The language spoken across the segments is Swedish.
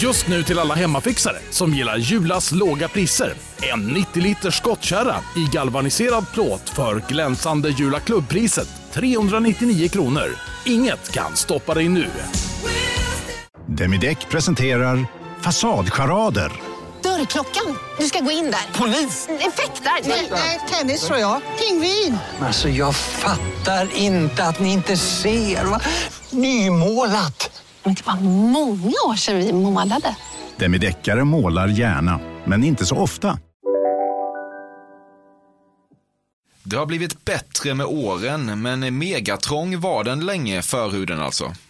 Just nu till alla hemmafixare som gillar Julas låga priser. En 90 liters skottkärra i galvaniserad plåt för glänsande Jula klubbpriset 399 kronor. Inget kan stoppa dig nu. Demideck presenterar Fasadcharader. Dörrklockan. Du ska gå in där. Polis? Effektar? Nej, tennis tror jag. Pingvin. Alltså jag fattar inte att ni inte ser. Va? Nymålat. Men det var många år sedan vi målade. Demideckare målar gärna, men inte så ofta. Det har blivit bättre med åren, men megatrång var den länge, förhuden alltså.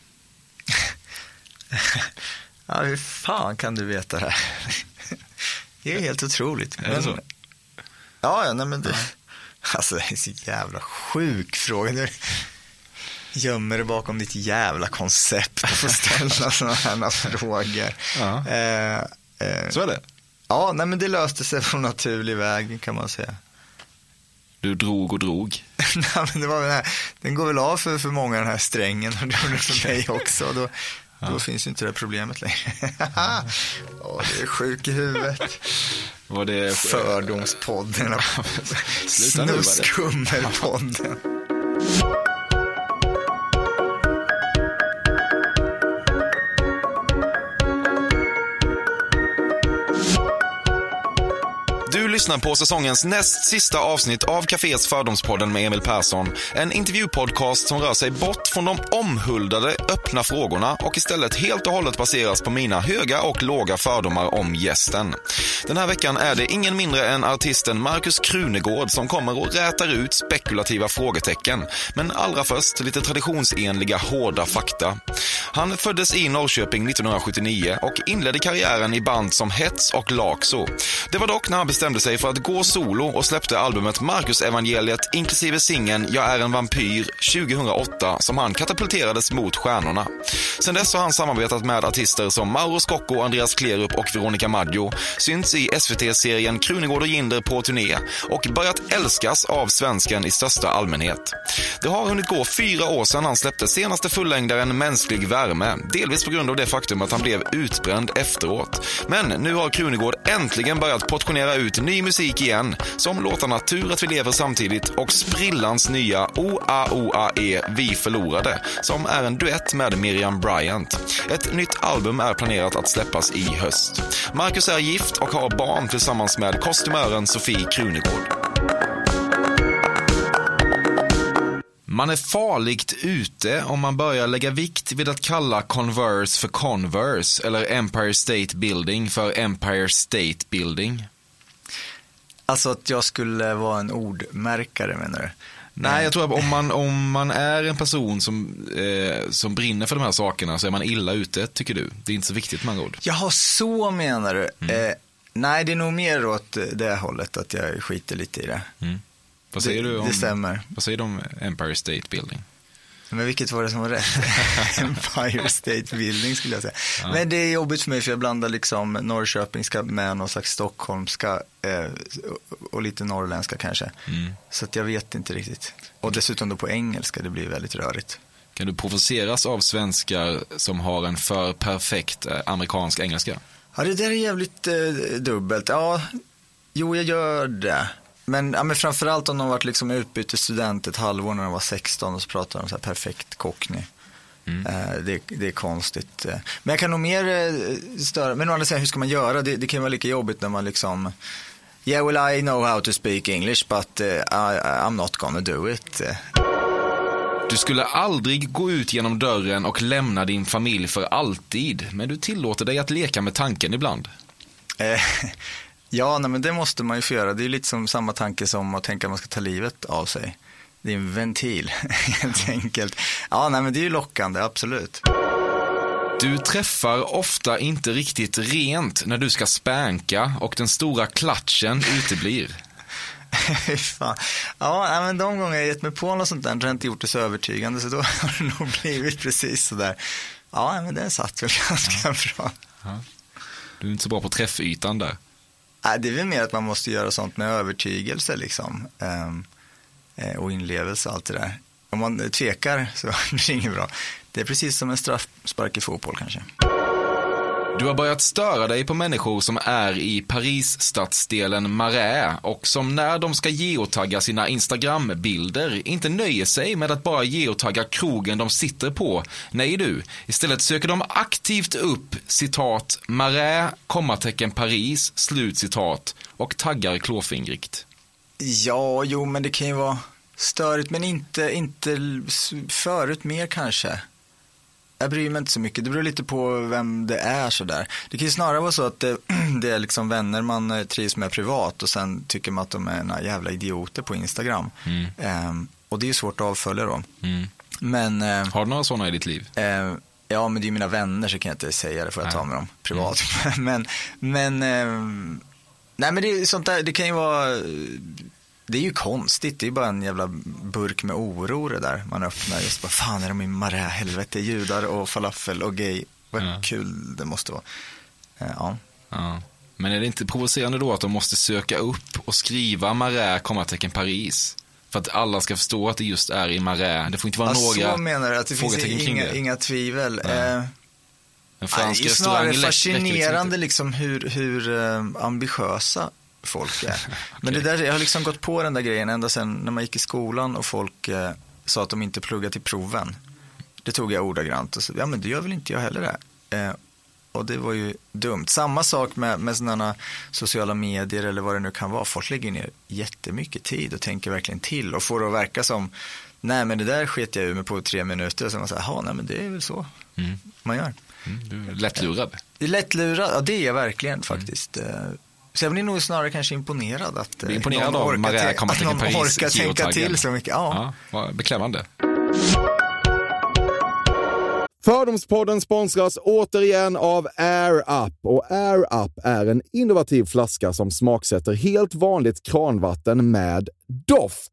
Ja, hur fan kan du veta det här? Det är helt otroligt. Är det så? Ja, ja, nej men det... Alltså, det är så jävla sjuk fråga. Gömmer dig bakom ditt jävla koncept och får ställa sådana här frågor. Ja. Eh, eh, Så är det. ja, nej men det löste sig på naturlig väg kan man säga. Du drog och drog. nej, men det var den, här, den går väl av för, för många den här strängen och det gjorde det för mig också. Då, då finns ju inte det problemet längre. Åh, det är sjuk i huvudet. Var det... Fördomspodden. Snuskummerpodden. Lyssnar på säsongens näst sista avsnitt av Cafés Fördomspodden med Emil Persson. En intervjupodcast som rör sig bort från de omhuldade öppna frågorna och istället helt och hållet baseras på mina höga och låga fördomar om gästen. Den här veckan är det ingen mindre än artisten Markus Krunegård som kommer och rätar ut spekulativa frågetecken. Men allra först lite traditionsenliga hårda fakta. Han föddes i Norrköping 1979 och inledde karriären i band som Hets och Laxo. Det var dock när han bestämde sig för att gå solo och släppte albumet Marcus evangeliet inklusive singeln Jag är en vampyr 2008 som han katapulterades mot stjärnorna. Sen dess har han samarbetat med artister som Mauro Scocco, Andreas Klerup och Veronica Maggio, synts i SVT-serien Krunegård och Ginder på turné och börjat älskas av svensken i största allmänhet. Det har hunnit gå fyra år sedan han släppte senaste fullängdaren Mänsklig värme, delvis på grund av det faktum att han blev utbränd efteråt. Men nu har Krunegård äntligen börjat portionera ut ny musik igen, som låtarna Tur att vi lever samtidigt och sprillans nya OAOAE Vi förlorade, som är en duett med Miriam Bryant. Ett nytt album är planerat att släppas i höst. Marcus är gift och har barn tillsammans med kostymören Sofie Krunegård. Man är farligt ute om man börjar lägga vikt vid att kalla Converse för Converse eller Empire State Building för Empire State Building. Alltså att jag skulle vara en ordmärkare menar du? Nej, jag tror att om man, om man är en person som, eh, som brinner för de här sakerna så är man illa ute, tycker du. Det är inte så viktigt med andra ord. Jaha, så menar du? Mm. Eh, nej, det är nog mer åt det hållet att jag skiter lite i det. Vad säger Det- du om, det stämmer. Vad säger du om Empire State Building? Men vilket var det som var rätt? Empire State Building skulle jag säga. Men det är jobbigt för mig för jag blandar liksom Norrköpingska med någon slags stockholmska eh, och lite norrländska kanske. Mm. Så att jag vet inte riktigt. Och dessutom då på engelska, det blir väldigt rörigt. Kan du provoceras av svenskar som har en för perfekt eh, amerikansk engelska? Ja, det där är jävligt eh, dubbelt. Ja, jo, jag gör det. Men, ja, men framförallt om de varit liksom utbytesstudent ett halvår när de var 16 och så pratar de så här perfekt cockney. Eh, det, det är konstigt. eh. Men jag kan nog mer eh, störa, men å andra sidan hur ska man göra? Det, det kan vara lika jobbigt när man liksom Yeah, well I know how to speak English but I, I'm not gonna do it. Du skulle aldrig gå ut genom dörren och lämna din familj för alltid, men du tillåter dig att leka med tanken ibland. Ja, nej, men det måste man ju få göra. Det är lite som samma tanke som att tänka att man ska ta livet av sig. Det är en ventil, helt enkelt. Ja, nej, men det är ju lockande, absolut. Du träffar ofta inte riktigt rent när du ska spänka och den stora klatschen uteblir. Fan. Ja, men de gånger jag gett mig på något sånt där har jag inte gjort det så övertygande, så då har det nog blivit precis så där. Ja, men den satt väl ganska bra. Du är inte så bra på träffytan där. Det är väl mer att man måste göra sånt med övertygelse liksom. Ehm, eh, och inlevelse och allt det där. Om man tvekar så blir det inget bra. Det är precis som en straffspark i fotboll kanske. Du har börjat störa dig på människor som är i Paris-stadsdelen Marais och som när de ska geotagga sina Instagram-bilder inte nöjer sig med att bara geotagga krogen de sitter på. Nej du, istället söker de aktivt upp citat Marais, kommatecken Paris, slut citat och taggar klåfingrigt. Ja, jo, men det kan ju vara störigt, men inte, inte förut mer kanske. Jag bryr mig inte så mycket. Det beror lite på vem det är sådär. Det kan ju snarare vara så att det, det är liksom vänner man eh, trivs med privat och sen tycker man att de är några jävla idioter på Instagram. Ehm, och det är ju svårt att avfölja dem. Men, eh, Har du några sådana i ditt liv? eh, ja men det är mina vänner så kan jag inte säga det, får jag ta med dem privat. men, men, ehm, nej men det är sånt där, det kan ju vara det är ju konstigt, det är ju bara en jävla burk med oro det där man öppnar. Just bara, fan är de i Marais, helvete, judar och falafel och gay. Vad Ja. kul det måste vara. Eh, Ja. Ja. Men är det inte provocerande då att de måste söka upp och skriva Marais, kommatecken Paris? För att alla ska förstå att det just är i Marais. Det får inte vara Ja, några så menar du, att det finns inga, inga tvivel. Nej. Eh, En Ja, fransk det är snarare fascinerande liksom liksom hur, hur eh, ambitiösa folk är. Men det där, jag har liksom gått på den där grejen ända sedan när man gick i skolan och folk eh, sa att de inte pluggar till proven. Det tog jag ordagrant och så, ja men det gör väl inte jag heller det. Eh, och det var ju dumt. Samma sak med, med sådana sociala medier eller vad det nu kan vara. Folk lägger ner jättemycket tid och tänker verkligen till och får det att verka som, nej men det där sket jag ur mig på tre minuter. Och så man säger, jaha, nej men det är väl så man gör. Mm, du är lättlurad. Lättlurad, ja det är jag verkligen faktiskt. Eh, Så jag blir nog snarare kanske imponerad att eh, imponerad någon av orkar till- att någon Paris, orkar tänka till så mycket. Ja. Ja, beklämmande. Fördomspodden sponsras återigen av Air Up. Och Air Up är en innovativ flaska som smaksätter helt vanligt kranvatten med doft.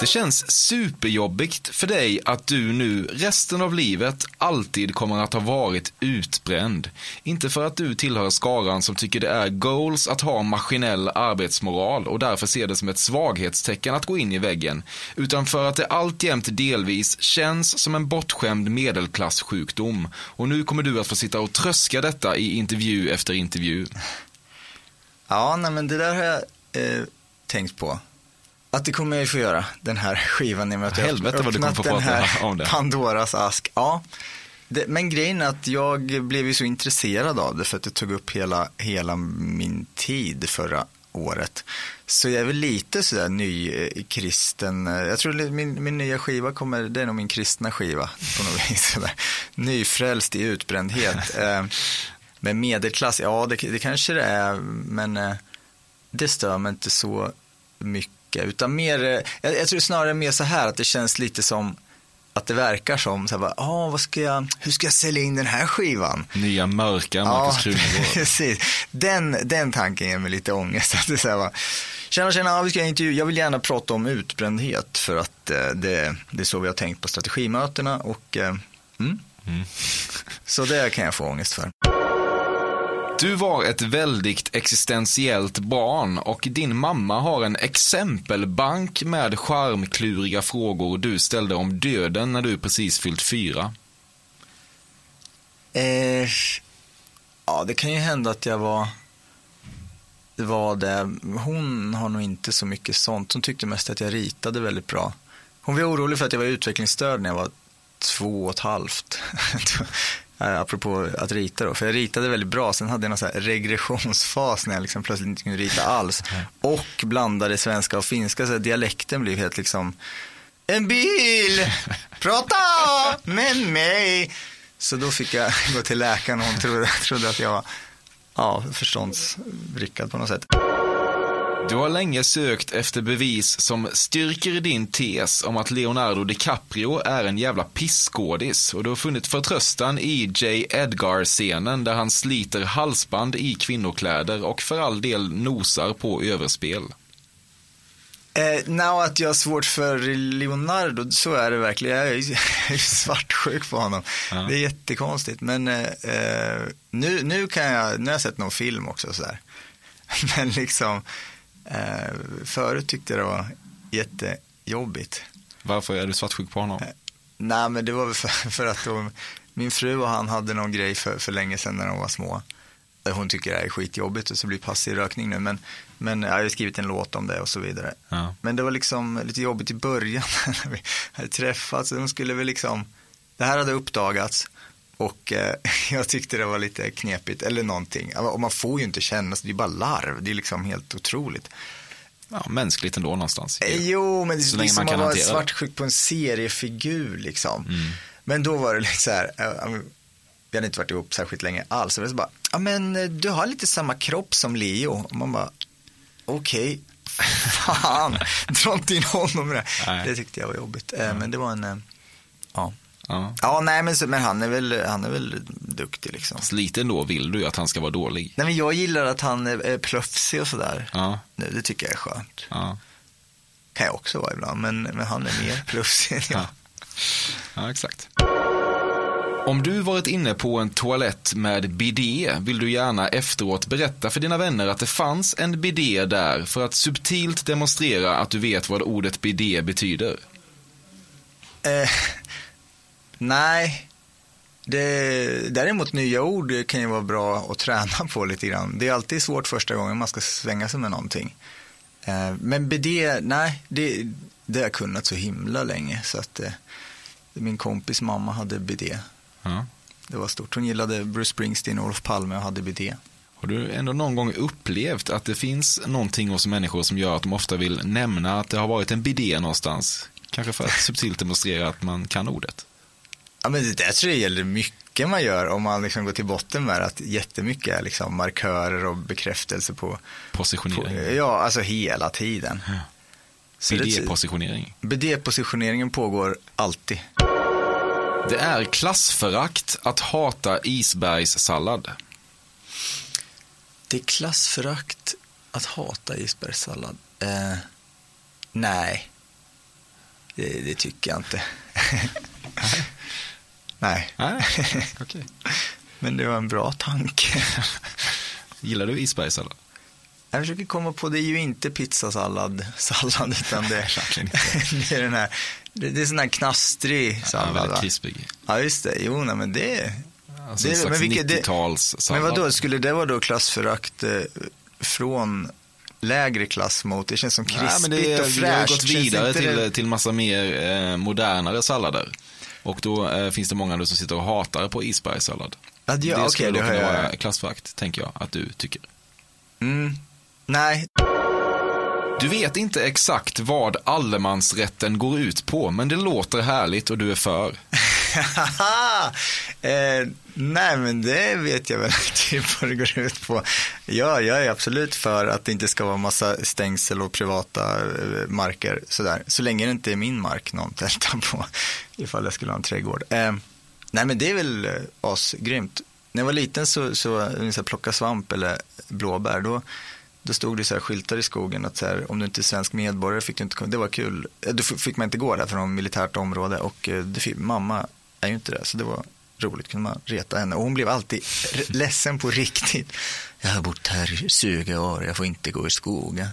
Det känns superjobbigt för dig att du nu resten av livet alltid kommer att ha varit utbränd. Inte för att du tillhör skaran som tycker det är goals att ha maskinell arbetsmoral och därför ser det som ett svaghetstecken att gå in i väggen, utan för att det alltjämt delvis känns som en bortskämd medelklassjukdom. Och nu kommer du att få sitta och tröska detta i intervju efter intervju. Ja, nej men det där har jag eh, tänkt på. Att det kommer jag ju få göra, den här skivan i och med att jag Helvete vad du kommer få den här om det. Pandoras ask. Ja, det, men grejen är att jag blev ju så intresserad av det för att det tog upp hela, hela min tid förra året. Så jag är väl lite sådär nykristen. Jag tror min, min nya skiva kommer, det är nog min kristna skiva på något vis. Sådär. Nyfrälst i utbrändhet. Eh, Men medelklass, ja det, det kanske det är, men eh, det stör mig inte så mycket. Utan mer, eh, jag, jag tror snarare mer så här att det känns lite som att det verkar som, så här, bara, ah, vad ska jag, hur ska jag sälja in den här skivan? Nya mörka Krunegård. precis. Den, den tanken ger mig lite ångest. Att det så här, bara, Tjena, tjena, ja, vi ska intervju. Jag vill gärna prata om utbrändhet för att eh, det, det är så vi har tänkt på strategimötena och eh, mm. så det kan jag få ångest för. Du var ett väldigt existentiellt barn och din mamma har en exempelbank med charmkluriga frågor du ställde om döden när du precis fyllt fyra. Eh, ja, det kan ju hända att jag var var det. Hon har nog inte så mycket sånt. Hon tyckte mest att jag ritade väldigt bra. Hon var orolig för att jag var utvecklingsstörd när jag var två och ett halvt. Eh, Apropå att rita då. För jag ritade väldigt bra. Sen hade jag någon så regressionsfas när jag liksom plötsligt inte kunde rita alls. Och blandade svenska och finska. Så dialekten blev helt liksom En bil! Prata med mig! Så då fick jag gå till läkaren och hon trodde, trodde att jag var ja, förståndsvrickad på något sätt. Du har länge sökt efter bevis som styrker din tes om att Leonardo DiCaprio är en jävla pissskådis och du har funnit förtröstan i J. Edgar-scenen där han sliter halsband i kvinnokläder och för all del nosar på överspel. Eh, now att jag har svårt för Leonardo, så är det verkligen. Jag är ju jag är svartsjuk på honom. Ja. Det är jättekonstigt. Men eh, eh, nu, nu kan jag, nu har jag sett någon film också sådär. Men liksom, eh, förut tyckte jag det var jättejobbigt. Varför är du svartsjuk på honom? Nej, men det var väl för, för att de, min fru och han hade någon grej för, för länge sedan när de var små. Hon tycker det här är skitjobbigt och så blir passiv rökning nu. Men, men jag har ju skrivit en låt om det och så vidare. Ja. Men det var liksom lite jobbigt i början när vi hade träffats. De skulle väl liksom, det här hade uppdagats och eh, jag tyckte det var lite knepigt eller någonting. Och man får ju inte känna, så det är bara larv. Det är liksom helt otroligt. Ja, mänskligt ändå någonstans. Eh, Jo, men det Så är länge som att vara det. svartsjuk på en seriefigur liksom. Men då var det liksom så här, eh, vi hade inte varit ihop särskilt länge alls. Så det var så bara, ja men eh, du har lite samma kropp som Leo. Och man bara, okej, fan, dra inte in honom i det. Nej. Det tyckte jag var jobbigt. Eh, Men det var en, ja. Ja. Ja, nej men, men han är väl, han är väl duktig liksom. Så lite ändå vill du ju att han ska vara dålig. Nej men jag gillar att han är är plufsig och sådär. Ja, Nu, Det tycker jag är skönt. ja, Kan jag också vara ibland, men, men han är mer plufsig än jag. Ja. ja exakt. Om du varit inne på en toalett med bidé vill du gärna efteråt berätta för dina vänner att det fanns en bidé där för att subtilt demonstrera att du vet vad ordet bidé betyder. Eh, nej. Det, däremot nya ord kan ju vara bra att träna på lite grann. Det är alltid svårt första gången man ska svänga sig med någonting. Eh, men BD, nej, det, det har jag kunnat så himla länge. Så att eh, min kompis mamma hade BD. Ja. Det var stort. Hon gillade Bruce Springsteen och Olof Palme och hade BD. Har du ändå någon gång upplevt att det finns någonting hos människor som gör att de ofta vill nämna att det har varit en bidé någonstans? Kanske för att subtilt demonstrera att man kan ordet. Ja, men det där tror jag gäller mycket man gör om man liksom går till botten med att jättemycket är liksom markörer och bekräftelse på, på Positionering. ja, alltså hela tiden. Så det- Bidé-positionering. BD-positioneringen pågår alltid. Det är klassförakt att hata isbergssallad. Det är klassförakt att hata isbergssallad. Eh, nej, det, det tycker jag inte. nej, Nej, okej. men det var en bra tanke. Gillar du isbergssallad? Jag försöker komma på, det är ju inte pizzasallad, sallad, utan det, det är den här, det, det är sån här knastrig Ja, sallad. väldigt krispig. Ja, just det. Jo, nej, men det, Alltså Det- en slags men vilket- det- 90-talssallad. Men vad då skulle det vara då klassförakt eh, från lägre klass mot, det känns som krispigt Nej, men det är, och vi har fräscht. gått vidare till, det- till massa mer eh, modernare sallader. Och då eh, finns det många nu som sitter och hatar på isbergssallad. Ja, det, skulle det då kunna jag. vara klassförakt, tänker jag att du tycker. Mm, nej, Du vet inte exakt vad allemansrätten går ut på, men det låter härligt och du är för. eh, nej, men det vet jag väl typ vad det går ut på. Ja, jag är absolut för att det inte ska vara massa stängsel och privata eh, marker sådär. Så länge det inte är min mark någon tältar på, ifall jag skulle ha en trädgård. Eh, nej, men det är väl eh, asgrymt. När jag var liten så, så, så, plocka svamp eller blåbär, då då stod det så här skyltar i skogen att så här, om du inte är svensk medborgare fick du inte komma. Det var kul. Eh, då fick man inte gå där för någon militärt område och det fick, mamma är ju inte det. Så det var roligt, kunde man reta henne. Och hon blev alltid ledsen på riktigt. Jag har bott här i 20 år, jag får inte gå i skogen.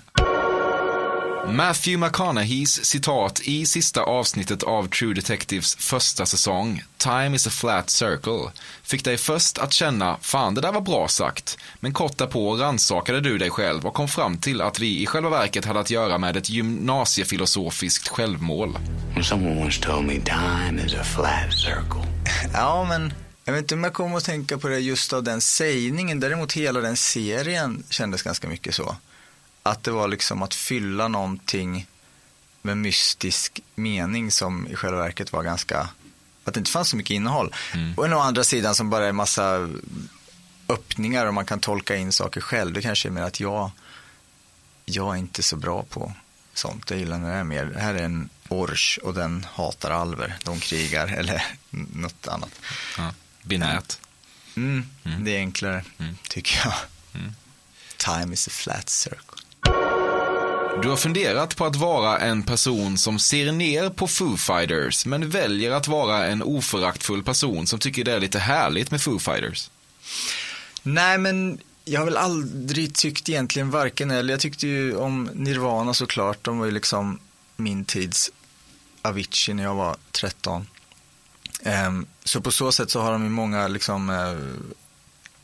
Matthew McConaugheys citat i sista avsnittet av True Detectives första säsong, Time is a flat circle, fick dig först att känna, fan det där var bra sagt, men kort därpå rannsakade du dig själv och kom fram till att vi i själva verket hade att göra med ett gymnasiefilosofiskt självmål. Someone once told me time is a flat circle. Ja, men jag vet inte om jag kommer att tänka på det just av den sägningen. Däremot hela den serien kändes ganska mycket så. Att det var liksom att fylla någonting med mystisk mening som i själva verket var ganska, att det inte fanns så mycket innehåll. Och å andra sidan som bara är massa öppningar och man kan tolka in saker själv. Det kanske är mer att jag jag är inte så bra på sånt. Jag gillar när det är mer, det här är en orch och den hatar alver. De krigar eller något annat. Ja. Binärt. Mm, Det är enklare, tycker jag. Time is a flat circle. Du har funderat på att vara en person som ser ner på Foo Fighters, men väljer att vara en oföraktfull person som tycker det är lite härligt med Foo Fighters. Nej, men jag har väl aldrig tyckt egentligen varken eller. Jag tyckte ju om Nirvana såklart. De var ju liksom min tids Avicii när jag var 13. Ehm, så på så sätt så har de ju många liksom eh,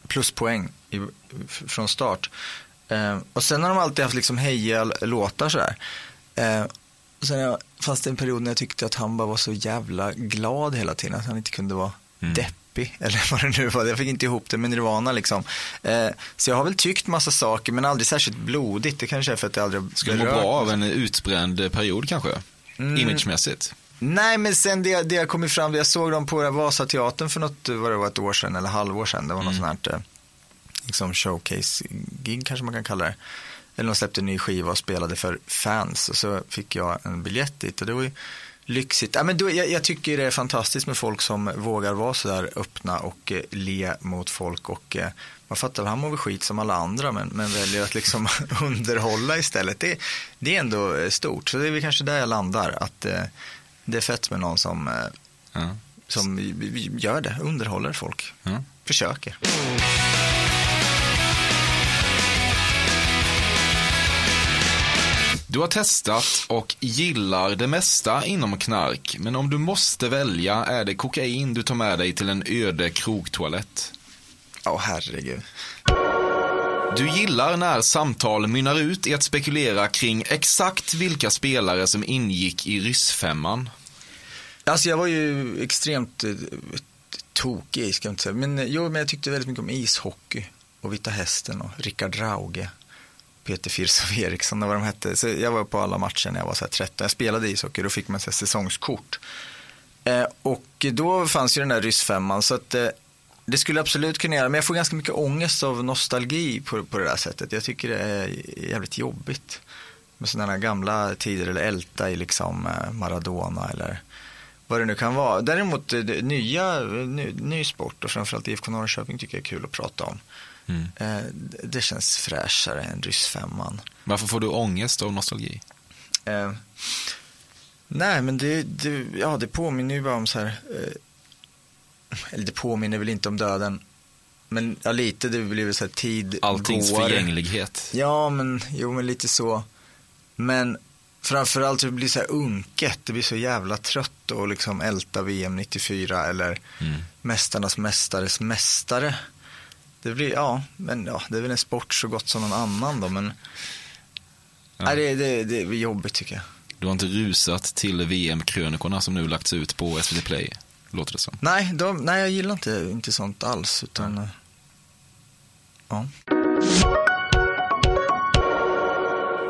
pluspoäng i, från start. Ehm, och sen har de alltid haft liksom hejiga låtar sådär. Ehm, och sen jag, fanns det en period när jag tyckte att han bara var så jävla glad hela tiden. Att han inte kunde vara deppig eller vad det nu var. Jag fick inte ihop det med Nirvana liksom. Eh, så jag har väl tyckt massa saker men aldrig särskilt blodigt. Det kanske är för att jag aldrig Skulle må bra av en utbränd period kanske? Imagemässigt. Nej, men sen det, det jag kommit fram, jag såg dem på Vasateatern för något, vad det var, ett år sedan eller halvår sedan. Det var något sånt här, eh, liksom showcase-gig kanske man kan kalla det. Eller de släppte en ny skiva och spelade för fans och så fick jag en biljett dit och det var ju lyxigt. Ja, men då, jag, jag tycker det är fantastiskt med folk som vågar vara så där öppna och eh, le mot folk och eh, man fattar väl, han mår väl skit som alla andra men, men väljer att liksom underhålla istället. Det, det är ändå eh, stort, så det är väl kanske där jag landar. Att eh, det är fett med någon som, eh, Ja. som gör det, underhåller folk. Ja. Försöker. Du har testat och gillar det mesta inom knark, men om du måste välja är det kokain du tar med dig till en öde krogtoalett. Åh herregud. Du gillar när samtal mynnar ut i att spekulera kring exakt vilka spelare som ingick i ryssfemman. Alltså jag var ju extremt eh, tokig, ska jag inte säga. Men, eh, jo, men jag tyckte väldigt mycket om ishockey och Vita Hästen och Rickard Rauge. Peter Firsov Eriksson och vad de hette. Så jag var på alla matcher när jag var så här 13. Jag spelade ishockey, då fick man så här säsongskort. Eh, och då fanns ju den där ryssfemman, så att eh, det skulle absolut kunna göra. Men jag får ganska mycket ångest av nostalgi på, på det där sättet. Jag tycker det är jävligt jobbigt med sådana här gamla tider eller älta i liksom eh, Maradona eller vad det nu kan vara. Däremot eh, det, nya, eh, ny, ny sport och framförallt IFK Norrköping tycker jag är kul att prata om. Eh, det- det känns fräschare än ryssfemman. Varför får du ångest av nostalgi? Eh, nej, men det, det, ja, det påminner ju bara om så här, eh, eller det påminner väl inte om döden, men ja, lite, det blir väl så här tid Alltings går. förgänglighet. Ja, men, jo, men lite så. Men framförallt så blir det så här unket, det blir så jävla trött att liksom älta VM 94 eller Mästarnas mästares mästare. Det blir, ja, men ja, det är väl en sport så gott som någon annan då, men nej, det, det, det är jobbigt tycker jag. Du har inte rusat till VM-krönikorna som nu lagts ut på SVT Play, låter det som. Nej, de, nej jag gillar inte, inte sånt alls, utan eh, ja.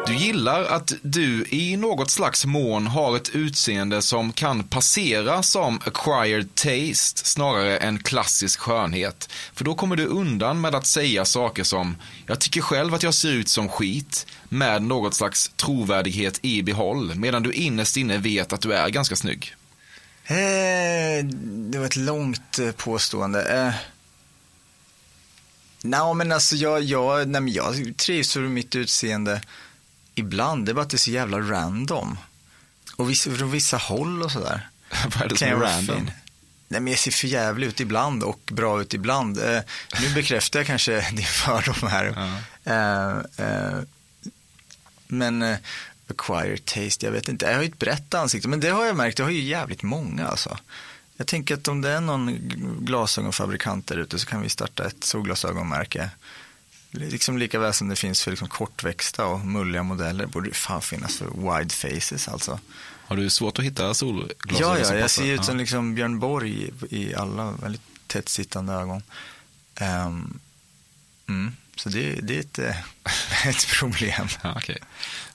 Du gillar att du i något slags mån har ett utseende som kan passera som acquired taste snarare än klassisk skönhet. För då kommer du undan med att säga saker som “Jag tycker själv att jag ser ut som skit” med något slags trovärdighet i behåll, medan du innerst inne vet att du är ganska snygg. Eh, det var ett långt eh, påstående. Eh, Nej, men alltså jag, jag, nej, men jag trivs med mitt utseende ibland. Det är bara att det är så jävla random. Och vissa, från vissa håll och sådär. Vad är det som är random? fin. Nej, men jag ser för jävligt ut ibland och bra ut ibland. Eh, nu bekräftar jag kanske din fördom här. Eh, eh, men eh, acquired taste, jag vet inte. Jag har ju ett brett ansikte, men det har jag märkt, jag har ju jävligt många alltså. Jag tänker att om det är någon glasögonfabrikant där ute så kan vi starta ett solglasögonmärke. Liksom lika väl som det finns för liksom kortväxta och mulliga modeller borde det fan finnas för wide faces alltså. Har du svårt att hitta solglasögon Ja, ja, jag ser ut som Ja. liksom Björn Borg i alla väldigt tätt sittande ögon. Ehm, mm, så det, det är ett, eh, ett problem. Ja, okej.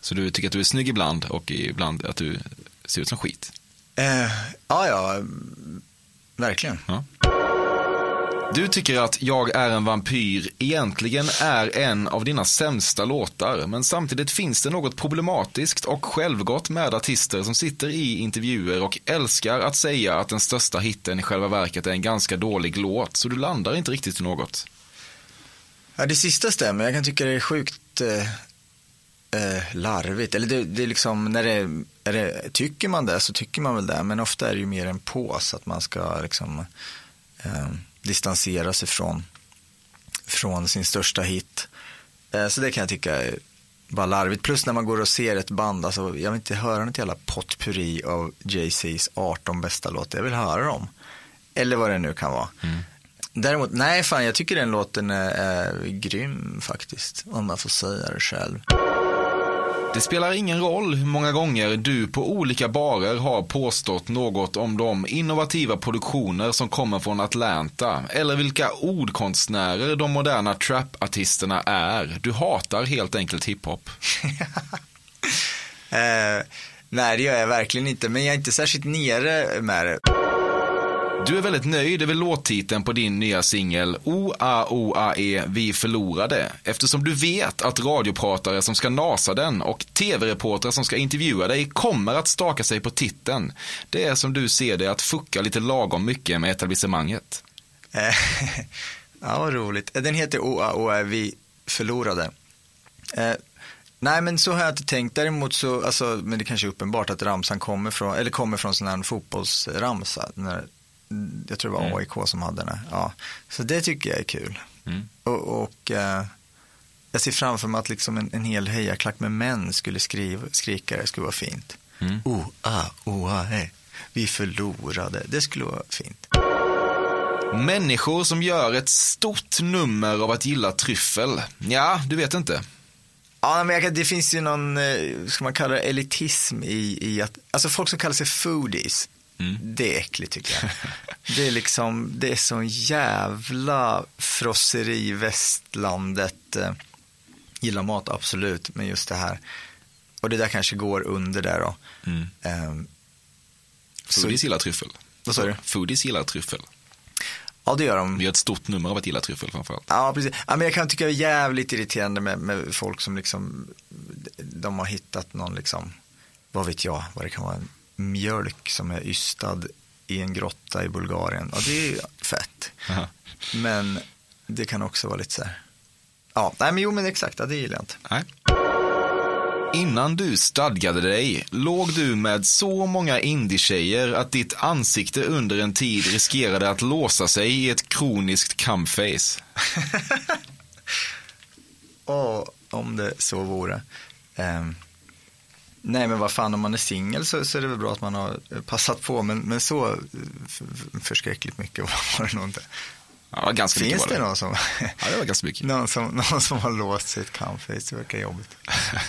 Så du tycker att du är snygg ibland och ibland att du ser ut som skit? Eh, ja, ja, verkligen. Ja. Du tycker att Jag är en vampyr egentligen är en av dina sämsta låtar, men samtidigt finns det något problematiskt och självgott med artister som sitter i intervjuer och älskar att säga att den största hitten i själva verket är en ganska dålig låt, så du landar inte riktigt i något. Ja, det sista stämmer. Jag kan tycka det är sjukt eh, eh larvigt. Eller det, det är liksom, när det, är det, tycker man det så tycker man väl det. Men ofta är det ju mer en pås att man ska liksom eh, distansera sig från, från sin största hit. Eh, så det kan jag tycka är bara larvigt. Plus när man går och ser ett band, alltså, jag vill inte höra något jävla potpurri av Jay-Z's 18 bästa låtar. Jag vill höra dem. Eller vad det nu kan vara. Mm. Däremot, nej fan jag tycker den låten är, är grym faktiskt. Om man får säga det själv. Det spelar ingen roll hur många gånger du på olika barer har påstått något om de innovativa produktioner som kommer från Atlanta eller vilka ordkonstnärer de moderna trapartisterna är. Du hatar helt enkelt hiphop. eh, nej, det gör jag verkligen inte, men jag är inte särskilt nere med det. Du är väldigt nöjd över låttiteln på din nya singel O-A-O-A-E Vi förlorade eftersom du vet att radiopratare som ska nasa den och tv-reportrar som ska intervjua dig kommer att staka sig på titeln. Det är som du ser det att fucka lite lagom mycket med etablissemanget. Eh, ja, vad roligt. Den heter O-A-O-A-E Vi förlorade. Eh, nej, men så har jag inte tänkt. Däremot så, alltså, men det kanske är uppenbart att ramsan kommer från, eller kommer från sån här fotbollsramsa. När jag tror det var mm. AIK som hade den. Ja. Så det tycker jag är kul. Mm. Och, och eh, jag ser framför mig att liksom en, en hel hejaklack med män skulle skriva, skrika det skulle vara fint. Mm. Oh, ah, oh, ah, hey. Vi förlorade. Det skulle vara fint. Människor som gör ett stort nummer av att gilla tryffel. Ja, du vet inte. Ja, men kan, det finns ju någon, eh, ska man kalla det elitism i, i att, alltså folk som kallar sig foodies. Mm. Det är äckligt tycker jag. Det är liksom, det är sån jävla frosseri västlandet. Eh, gillar mat, absolut, men just det här. Och det där kanske går under där då. Mm. Um, Foodies gillar tryffel. Vad sa du? Foodies gillar tryffel. Ja, det gör de. Det gör ett stort nummer av att gilla tryffel framförallt. Ja, precis. Ja, men jag kan tycka det är jävligt irriterande med, med folk som liksom, de har hittat någon liksom, vad vet jag, vad det kan vara, mjölk som är ystad i en grotta i Bulgarien. Ja, det är fett. Aha. Men det kan också vara lite så här. Ja, nej men jo men exakt, det gillar jag inte. Nej. Innan du stadgade dig låg du med så många indie att ditt ansikte under en tid riskerade att låsa sig i ett kroniskt camface. Åh, om det så vore. Um, Nej men vad fan om man är singel så, så är det väl bra att man har passat på men, men så förskräckligt mycket var det nog inte. Ja, ganska Finns mycket det, det någon som, ja, det var ganska mycket. någon, som, någon som har låst sitt camface, det verkar jobbigt.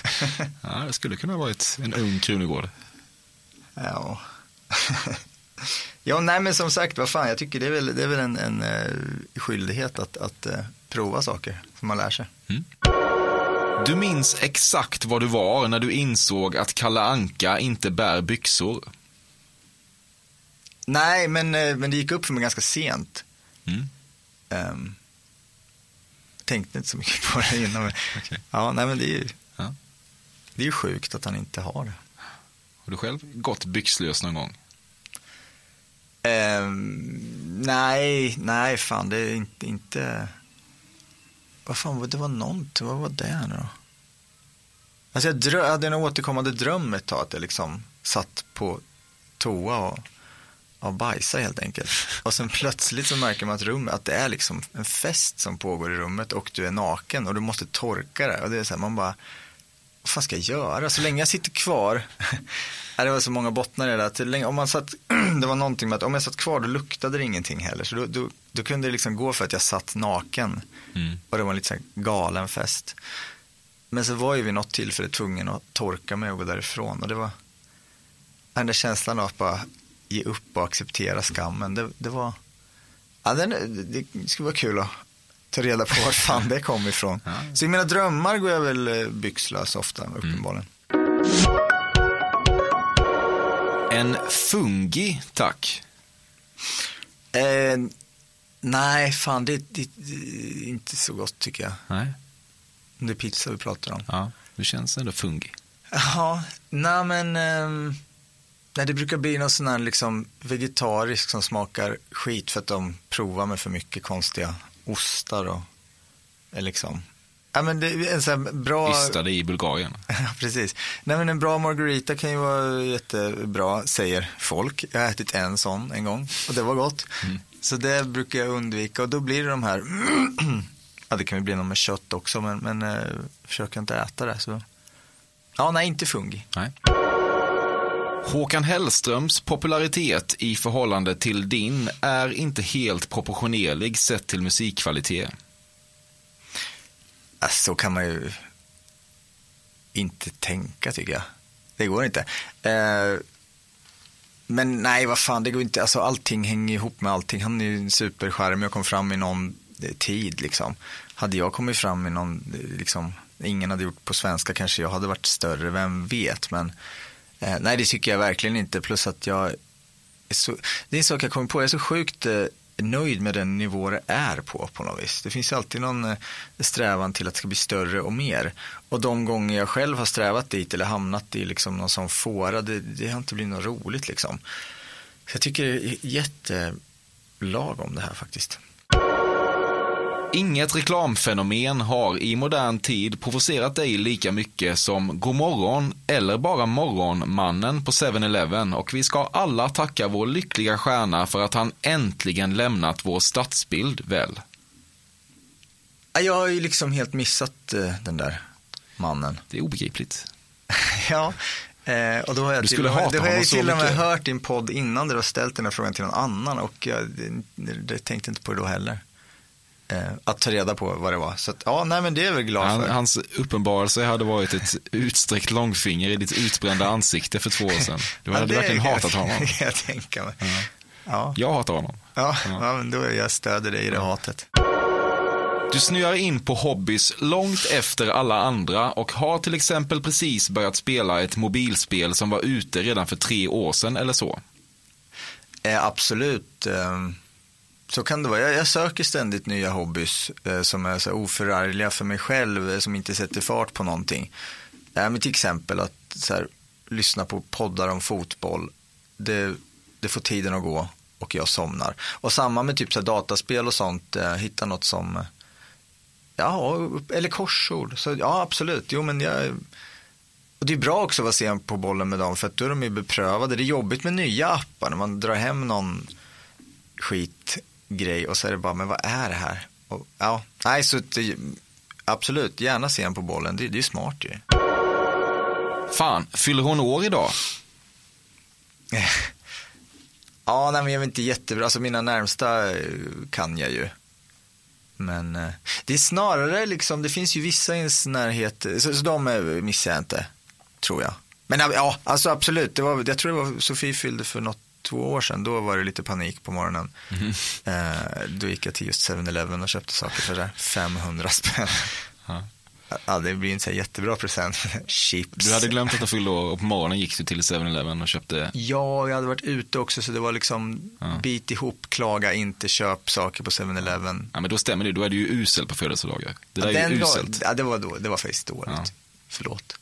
ja, det skulle kunna ha varit en ung Krunegård. Ja. ja, nej men som sagt, vad fan, jag tycker det är väl, det är väl en, en uh, skyldighet att, att uh, prova saker som man lär sig. Mm. Du minns exakt vad du var när du insåg att Kalle Anka inte bär byxor. Nej, men, eh, men det gick upp för mig ganska sent. Mm. Um, tänkte inte så mycket på det innan. Okay. Ja, nej men det är ju ja. det är ju sjukt att han inte har det. Har du själv gått byxlös någon gång? Um, nej, nej fan det är inte, inte vad fan, det var någonting, vad var det nu då? Alltså jag, drö, jag hade en återkommande dröm ett tag att jag liksom satt på toa och, och bajsade helt enkelt. Och sen plötsligt så märker man att rummet, att det är liksom en fest som pågår i rummet och du är naken och du måste torka det. Och det är så här, man bara, vad fan ska jag göra? Så länge jag sitter kvar, det var så många bottnar i det där, om man satt, det var någonting med att om jag satt kvar då luktade det ingenting heller. Så då, då, då kunde det liksom gå för att jag satt naken. Mm. Och det var en lite galen fest. Men så var ju vid något tillfälle tvungen att torka mig och gå därifrån. Och det var den där känslan av att bara ge upp och acceptera skammen. Det, det var, ja, den, det skulle vara kul att ta reda på var fan det kom ifrån. Ja. Så i mina drömmar går jag väl eh, byxlös ofta, uppenbarligen. Mm. En fungi, tack. Eh, Nej, fan det, det, det är inte så gott tycker jag. Nej. Det är pizza vi pratar om. Ja, det känns ändå fungi. Ja, nej men... ehm, nej, det brukar bli någon sån här liksom vegetarisk som smakar skit för att de provar med för mycket konstiga ostar och liksom. Ja, men det är en sån bra... Ystade i Bulgarien. Precis. Nej, men en bra margarita kan ju vara jättebra, säger folk. Jag har ätit en sån en gång och det var gott. Så det brukar jag undvika och då blir det de här, ja det kan ju bli något med kött också, men, men eh, försöker inte äta det. Så. Ja, nej, inte fungi. Nej. Håkan Hellströms popularitet i förhållande till din är inte helt proportionerlig sett till musikkvalitet. Alltså, så kan man ju inte tänka tycker jag. Det går inte. Eh, men nej, vad fan, det går inte. Alltså, allting hänger ihop med allting. Han är ju en superskärm. Jag kom fram i någon eh, tid liksom. Hade jag kommit fram i någon, eh, liksom, ingen hade gjort på svenska kanske jag hade varit större, vem vet. Men eh, nej, det tycker jag verkligen inte. Plus att jag, är så, det är en sak jag kommer på, jag är så sjukt eh, nöjd med den nivå det är på, på något vis. Det finns alltid någon eh, strävan till att det ska bli större och mer. Och de gånger jag själv har strävat dit eller hamnat i liksom någon sån fåra, det, det har inte blivit något roligt liksom. Så jag tycker det är jättelagom det här faktiskt. Inget reklamfenomen har i modern tid provocerat dig lika mycket som Godmorgon eller bara Morgonmannen på 7-Eleven och vi ska alla tacka vår lyckliga stjärna för att han äntligen lämnat vår stadsbild, väl? Ja, Jag har ju liksom helt missat eh, den där mannen. Det är obegripligt. ja, eh, och då har jag Du till, skulle med- hata då har jag till och med hört din podd innan du har ställt den här frågan till någon annan och jag det, det tänkte inte på det då heller. Eh, att ta reda på vad det var. Så att, ja, nej men det är väl glad Han, för. hans uppenbarelse hade varit ett utsträckt långfinger i ditt utbrända ansikte för två år sedan. Du Ja, hade det verkligen kan jag- hatat honom. jag tänka mig. Ja. Jag hatar honom. Ja, ja, men då jag stöder dig i det hatet. Du snöar in på hobbys långt efter alla andra och har till exempel precis börjat spela ett mobilspel som var ute redan för tre år sedan eller så. Eh, absolut. Eh, så kan det vara. Jag, jag söker ständigt nya hobbys eh, som är så här oförargliga för mig själv, eh, som inte sätter fart på någonting. Eh, men till exempel att så här, lyssna på poddar om fotboll. Det, det får tiden att gå och jag somnar. Och samma med typ så här, dataspel och sånt. Eh, hitta något som, eh, ja, eller korsord. Så ja, absolut. Jo, men jag, och det är bra också att vara sen på bollen med dem för att då är de ju beprövade. Det är jobbigt med nya appar när man drar hem någon skit skitgrej och så är det bara, men vad är det här? Och, ja, nej, så det, absolut, gärna sen på bollen. Det, det är smart ju. Fan, fyller hon år idag? Ja, nej, men jag är inte jättebra. Alltså mina närmsta eh, kan jag ju. Men eh, det är snarare liksom, det finns ju vissa i ens närhet, så, så de eh, missar jag inte, tror jag. Men ja, alltså absolut, det var, jag tror det var Sofie fyllde för något två år sedan, då var det lite panik på morgonen. Eh, då gick jag till just 7-Eleven och köpte saker för där 500 spänn. Ja. Ja, det blir inte så här jättebra present. Chips. Du hade glömt att hon fyllde år och på morgonen gick du till 7-Eleven och köpte Ja, jag hade varit ute också så det var liksom Ja. bit ihop, klaga, inte köp saker på 7-Eleven. Ja, men då stämmer det. Då är du ju usel på födelsedagar. Det där Ja, är ju uselt. ja, det var då, det var faktiskt dåligt. Ja. Förlåt.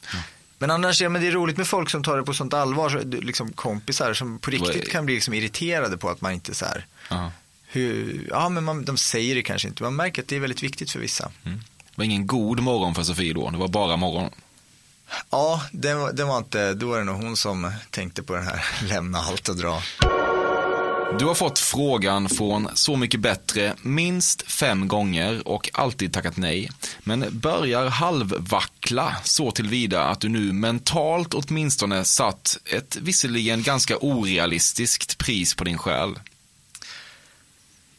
Men annars, ja, men det är roligt med folk som tar det på sånt allvar, så, liksom kompisar som på riktigt kan bli liksom irriterade på att man inte så här, Ja. hur, ja men man, de säger det kanske inte, man märker att det är väldigt viktigt för vissa. Det var ingen god morgon för Sofie då. Det var bara morgon. Ja, det var, det var inte, då var det nog hon som tänkte på den här, lämna allt och dra. Du har fått frågan från Så mycket bättre minst fem gånger och alltid tackat nej. Men börjar halvvackla så tillvida att du nu mentalt åtminstone satt ett visserligen ganska orealistiskt pris på din själ.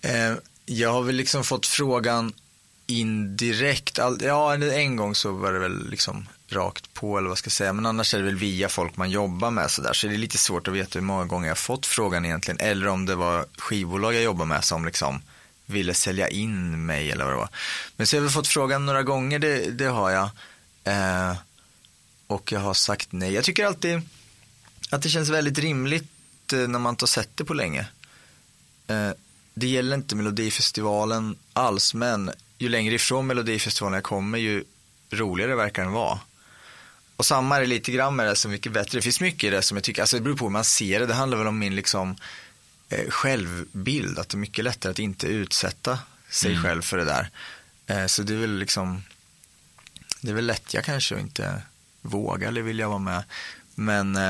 Eh, jag har väl liksom fått frågan indirekt. Ja, en gång så var det väl liksom rakt på eller vad ska jag säga. Men annars är det väl via folk man jobbar med sådär. Så det är lite svårt att veta hur många gånger jag har fått frågan egentligen. Eller om det var skivbolag jag jobbar med som liksom ville sälja in mig eller vad det var. Men så har jag väl fått frågan några gånger, det, det har jag. Eh, och jag har sagt nej. Jag tycker alltid att det känns väldigt rimligt eh, när man inte har sett det på länge. Eh, det gäller inte Melodifestivalen alls, men ju längre ifrån Melodifestivalen jag kommer, ju roligare verkar den vara. Och samma är det lite grann med det, så mycket bättre. Det finns mycket i det som jag tycker, alltså det beror på hur man ser det. Det handlar väl om min liksom eh, självbild, att det är mycket lättare att inte utsätta sig Mm. själv för det där. Eh, så det är väl liksom, det är väl lätt jag kanske att inte våga eller vilja vara med. Men, eh,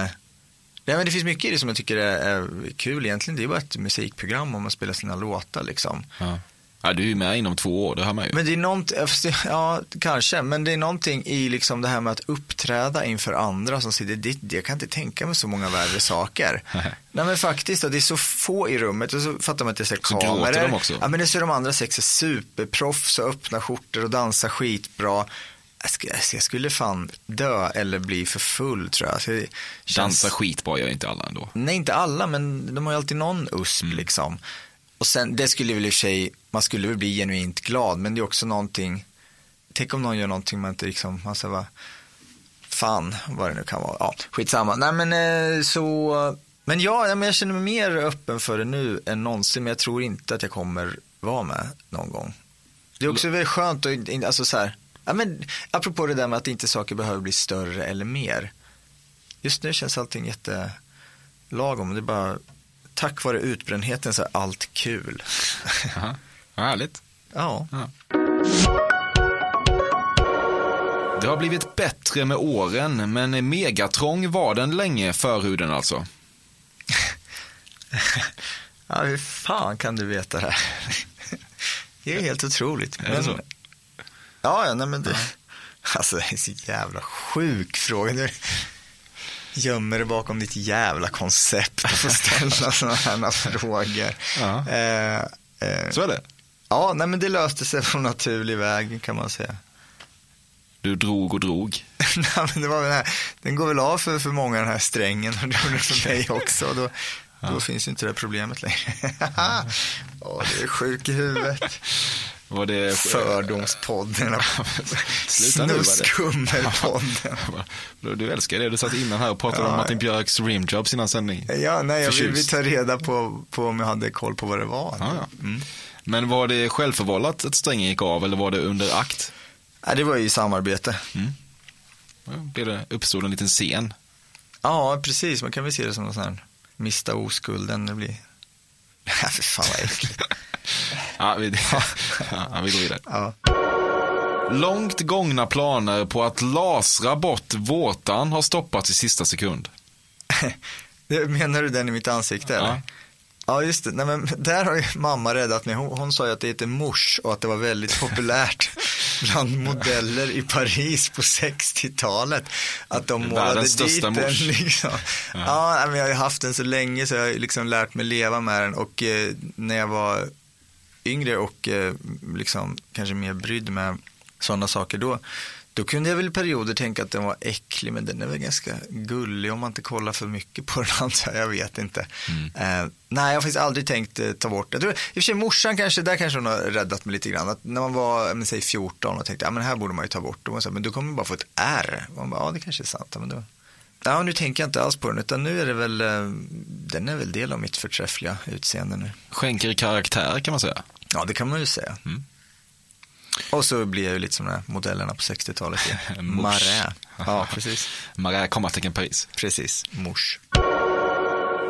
nej, men det finns mycket i det som jag tycker är, är kul egentligen. Det är bara ett musikprogram om man spelar sina låtar liksom. Ja. Ja, du är ju med inom två år, det hör man ju. Men det är någonting, ja kanske, men det är någonting i liksom det här med att uppträda inför andra som sitter dit. Jag kan inte tänka mig så många värre saker. Nej men faktiskt, det är så få i rummet och så fattar man att det är så Så kameror. de också? Ja men det är så de andra sex är superproffs och öppna skjortor och dansar skitbra. Jag skulle, fan dö eller bli för full tror jag. Känns... Dansa skitbra gör inte alla ändå. Nej, inte alla, men de har ju alltid någon USP Mm. liksom. Och sen, det skulle väl i och för sig, man skulle väl bli genuint glad, men det är också någonting, tänk om någon gör någonting man inte liksom, man säger bara, fan vad det nu kan vara, ja, skitsamma. Nej men eh, så, men ja, men jag känner mig mer öppen för det nu än någonsin, men jag tror inte att jag kommer vara med någon gång. Det är också väldigt skönt att, alltså så här, ja men apropå det där med att inte saker behöver bli större eller mer. Just nu känns allting jättelagom. Det är bara, tack vare utbrändheten så är allt kul. Aha. Vad härligt. Ja. Det har blivit bättre med åren, men megatrång var den länge, förhuden alltså. ja, hur fan kan du veta det här? Det är helt otroligt. Är det så? Ja, ja, nej men det, alltså det är så jävla sjuk fråga. Gömmer dig bakom ditt jävla koncept och får ställa sådana här frågor. Ja. Eh, eh, Så är det. ja, nej men det löste sig på naturlig väg kan man säga. Du drog och drog. Nej, men det var den, här, den går väl av för, för många den här strängen och det gjorde för mig också. Och då, då finns ju inte det problemet längre. Åh, det är sjuk i huvudet. Var det... Fördomspodden. Snuskummelpodden. Du, älskar det. Du satt innan här och pratade Ja. om Martin Björks rimjobs innan sändning. Ja, nej, jag vill, vill ta reda på, på om jag hade koll på vad det var. Ja, ja. Mm. Men var det självförvållat att strängen gick av eller var det under akt? Nej, det var ju i samarbete. Ja, Blev det, uppstod en liten scen? Ja, precis. Man kan väl se det som någon sån här mista oskulden. Det blir... Ja, för fan vad äckligt. Ja, vi, ja, vi går vidare. Ja. Långt gångna planer på att lasra bort vårtan har stoppats i sista sekund. Menar du den i mitt ansikte? Eller? Ja. Ja, just det. Nej, men där har ju mamma räddat mig. Hon, hon sa ju att det heter mousse och att det var väldigt populärt bland modeller i Paris på 60-talet. Att de målade dit den. Liksom. Ja. nej, men jag har ju haft den så länge så jag har liksom lärt mig leva med den. Och eh, när jag var yngre och eh, liksom kanske mer brydd med sådana saker då. Då kunde jag väl i perioder tänka att den var äcklig, men den är väl ganska gullig om man inte kollar för mycket på den antar jag, vet inte. Eh, nej, jag har faktiskt aldrig tänkt eh, ta bort det. Tror, I och för sig morsan kanske, där kanske hon har räddat mig lite grann. Att när man var, men, säg 14 och tänkte, ja men här borde man ju ta bort. Hon så här, men du kommer bara få ett R. Och man bara, ja det kanske är sant. Men då, ja, nu tänker jag inte alls på den, utan nu är det väl, eh, den är väl del av mitt förträffliga utseende nu. Skänker karaktär kan man säga. Ja, det kan man ju säga. Mm. Och så blir jag ju lite som de här modellerna på 60-talet. igen. Mouche. Marais. Ja, precis. Marais, kommatecken Paris. Precis. Mouche.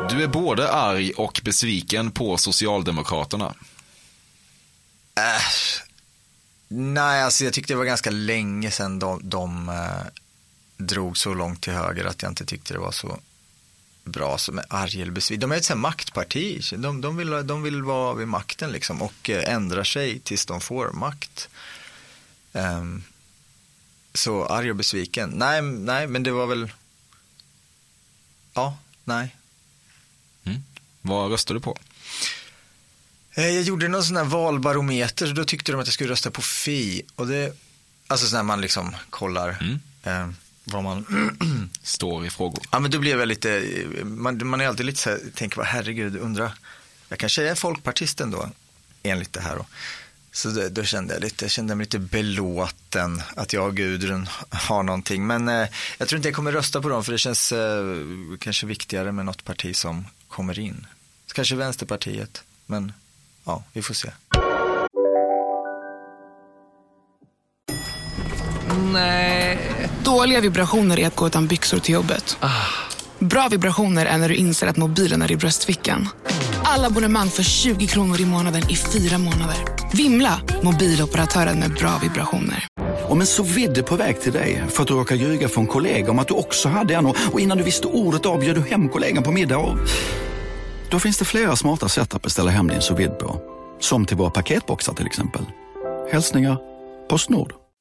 Du är både arg och besviken på Socialdemokraterna. Äsch. Nej, alltså jag tyckte det var ganska länge sedan de, de eh, drog så långt till höger att jag inte tyckte det var så bra som är arg eller besviken. De är ett sånt här maktparti. De, de, vill, de vill vara vid makten liksom och eh, ändrar sig tills de får makt. Ehm, så arg och besviken. Nej, nej, men det var väl... Ja, nej. Vad röstar du på? Eh, Jag gjorde någon sån här valbarometer, så då tyckte de att jag skulle rösta på Fi. Och det, alltså så när man liksom kollar eh, vad man... Står i frågor. ja, men då blev jag lite, man, man är alltid lite så här, tänker bara herregud, undra, jag kanske är folkpartist ändå, enligt det här då. Så då, då kände jag lite, jag kände mig lite belåten att jag och Gudrun har någonting. Men eh, jag tror inte jag kommer rösta på dem för det känns eh, kanske viktigare med något parti som kommer in. Så kanske Vänsterpartiet, men ja, vi får se. Nej. Dåliga vibrationer är att gå utan byxor till jobbet. Bra vibrationer är när du inser att mobilen är i bröstfickan. Alla abonnemang för 20 kronor i månaden i fyra månader. Vimla! Mobiloperatören med bra vibrationer. Om en så vidde på väg till dig för att du råkar ljuga från kollega om att du också hade en och innan du visste ordet av du hem kollegan på middag och... Då finns det flera smarta sätt att beställa hem din sous på. Som till våra paketboxar till exempel. Hälsningar Postnord.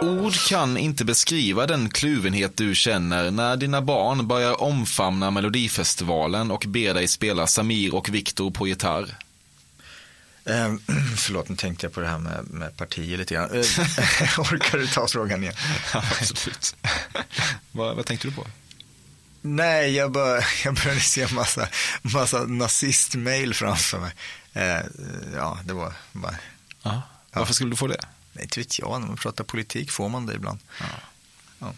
Ord kan inte beskriva den kluvenhet du känner när dina barn börjar omfamna Melodifestivalen och ber dig spela Samir och Viktor på gitarr. Eh, förlåt, nu tänkte jag på det här med, med partier lite grann. Eh, orkar du ta frågan igen? Ja, absolut. vad, vad tänkte du på? Nej, jag, bör, jag började se en massa, massa nazistmail framför mig. Eh, ja, det var bara... Ja. Varför skulle du få det? Nej, inte vet jag. När man pratar politik får man det ibland. Ja. Ja.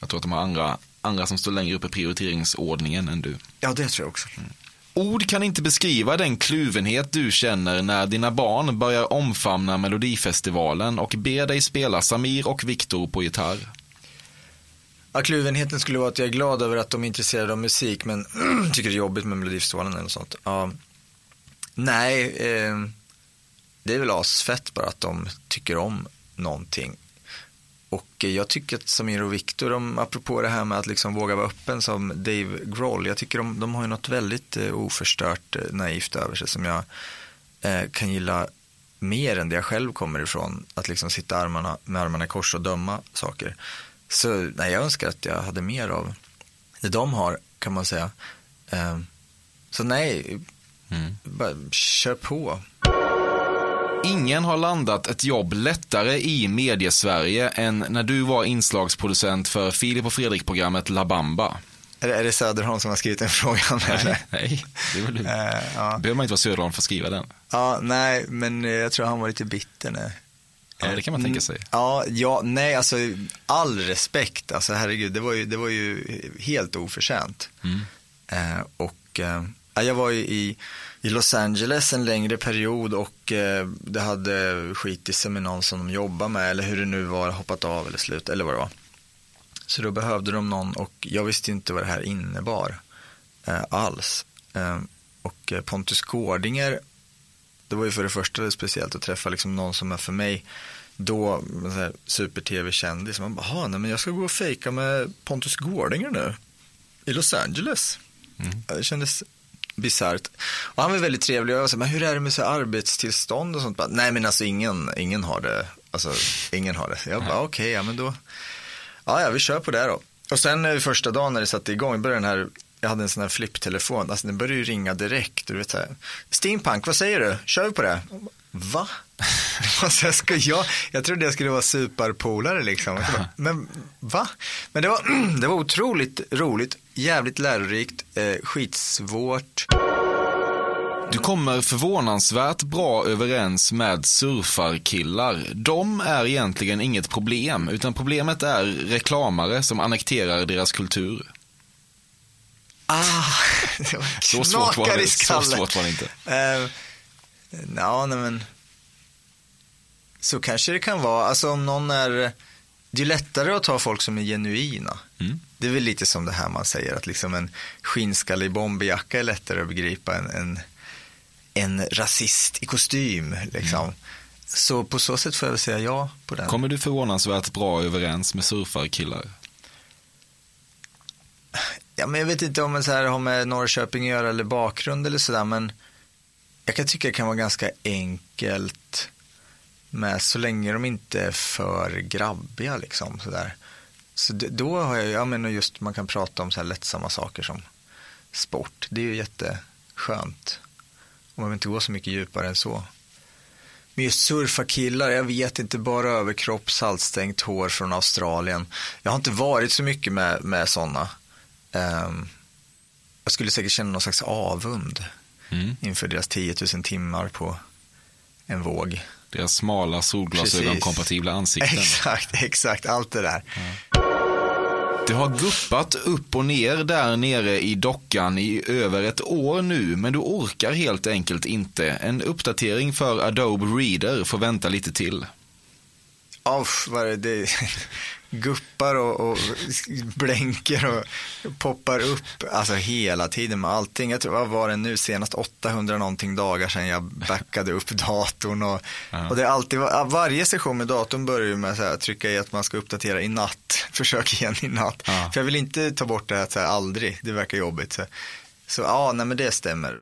Jag tror att de har andra, andra som står längre upp i prioriteringsordningen än du. Ja, det tror jag också. Mm. Ord kan inte beskriva den kluvenhet du känner när dina barn börjar omfamna Melodifestivalen och ber dig spela Samir och Viktor på gitarr. Ja, kluvenheten skulle vara att jag är glad över att de är intresserade av musik men tycker det är jobbigt med Melodifestivalen eller sånt. Ja. Nej, eh, det är väl asfett bara att de tycker om någonting. Och jag tycker att Samir och Viktor, de, apropå det här med att liksom våga vara öppen som Dave Grohl, jag tycker de, de har ju något väldigt eh, oförstört eh, naivt över sig som jag eh, kan gilla mer än det jag själv kommer ifrån. Att liksom sitta armarna, med armarna i kors och döma saker. Så nej, jag önskar att jag hade mer av det de har, kan man säga. Eh, så nej, mm. bara kör på. Ingen har landat ett jobb lättare i mediesverige än när du var inslagsproducent för Filip och Fredrik-programmet La Bamba. Är det, är det Söderholm som har skrivit den frågan? Nej, nej det är väl du. Uh, ja. behöver man inte vara Söderholm för att skriva den. Ja, nej, men jag tror han var lite bitter nu. Ja, det kan man tänka sig. Ja, ja, nej, alltså all respekt, alltså herregud, det var ju, det var ju helt oförtjänt. Mm. Uh, och uh, jag var ju i i Los Angeles en längre period och eh, det hade skitit sig med någon som de jobbade med eller hur det nu var, hoppat av eller slut eller vad det var. Så då behövde de någon och jag visste inte vad det här innebar eh, alls. Eh, och Pontus Gårdinger, det var ju för det första speciellt att träffa liksom någon som är för mig då super-tv-kändis. Man bara, nej men jag ska gå och fejka med Pontus Gårdinger nu i Los Angeles. Mm. Det kändes bisarrt. Och han var väldigt trevlig och jag så men hur är det med så arbetstillstånd och sånt? Bara, Nej men alltså ingen, ingen har det. Alltså ingen har det. Jag bara okej, okay, ja men då, ja ja vi kör på det då. Och sen eh, första dagen när det satte igång, började den här jag hade en sån här flipptelefon, alltså den började ju ringa direkt. Du vet, så här, Steampunk, vad säger du? Kör vi på det? Va? alltså, ska jag, jag trodde jag skulle vara superpolare liksom. Men va? Men det var, det var otroligt roligt, jävligt lärorikt, eh, skitsvårt. Du kommer förvånansvärt bra överens med surfarkillar. De är egentligen inget problem, utan problemet är reklamare som annekterar deras kultur. Ah, så, svårt var det, så svårt var det inte. Uh, ja, nej men. Så kanske det kan vara. Alltså om någon är. Det är lättare att ta folk som är genuina. Mm. Det är väl lite som det här man säger att liksom en skinnskallig bomberjacka är lättare att begripa än en, en rasist i kostym. Liksom. Mm. Så på så sätt får jag väl säga ja på den. Kommer du förvånansvärt bra överens med surfarkillar? Ja, men jag vet inte om det har med Norrköping att göra eller bakgrund eller sådär, men jag kan tycka det kan vara ganska enkelt med så länge de inte är för grabbiga liksom sådär. Så då har jag, jag menar just man kan prata om så här lättsamma saker som sport. Det är ju jätteskönt. Och man vill inte gå så mycket djupare än så. Men just surfa killar, jag vet inte, bara överkropp, saltstängt hår från Australien. Jag har inte varit så mycket med, med sådana. Um, jag skulle säkert känna någon slags avund Mm. inför deras 10 000 timmar på en våg. Deras smala solglasögonkompatibla ansikten. Exakt, exakt, allt det där. Det har guppat upp och ner där nere i dockan i över ett år nu, men du orkar helt enkelt inte. En uppdatering för Adobe Reader får vänta lite till. Uff, vad är det, det guppar och, och blänker och poppar upp alltså hela tiden med allting. Jag tror, vad var det nu senast, 800 någonting dagar sedan jag backade upp datorn och, och det är alltid, varje session med datorn börjar ju med att trycka i att man ska uppdatera i natt, försök igen i natt. För jag vill inte ta bort det här, så här aldrig, det verkar jobbigt. Så, så ja, nej men det stämmer.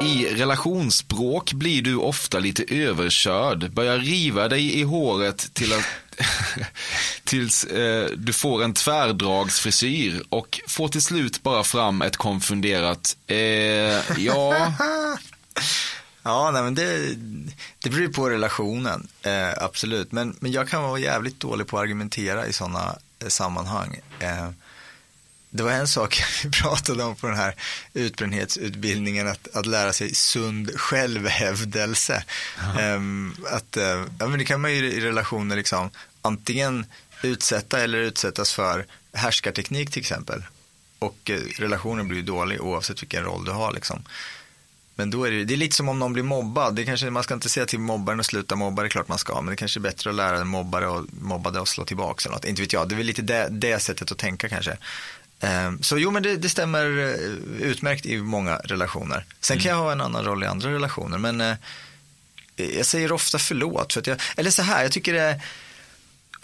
I relationsspråk blir du ofta lite överkörd, börjar riva dig i håret till att, tills eh, du får en tvärdragsfrisyr och får till slut bara fram ett konfunderat eh, ja. Ja, nej, men det, det beror på relationen, eh, absolut. Men, men jag kan vara jävligt dålig på att argumentera i sådana eh, sammanhang. Eh. Eh, det var en sak vi pratade om på den här utbrändhetsutbildningen, att, att lära sig sund självhävdelse. Um, att, uh, ja, men det kan man ju i relationer liksom, antingen utsätta eller utsättas för härskarteknik till exempel. Och uh, relationen blir ju dålig oavsett vilken roll du har. Liksom. Men då är det, det är lite som om någon blir mobbad. Det kanske, man ska inte säga till mobbaren att sluta mobba, det är klart man ska. Men det kanske är bättre att lära en mobbare och mobbade att slå tillbaka. Eller något. Inte vet jag, det är väl lite det, det sättet att tänka kanske. Så jo, men det, det, stämmer utmärkt i många relationer. Sen kan jag ha en annan roll i andra relationer, men eh, jag säger ofta förlåt. För att jag, eller så här, jag tycker det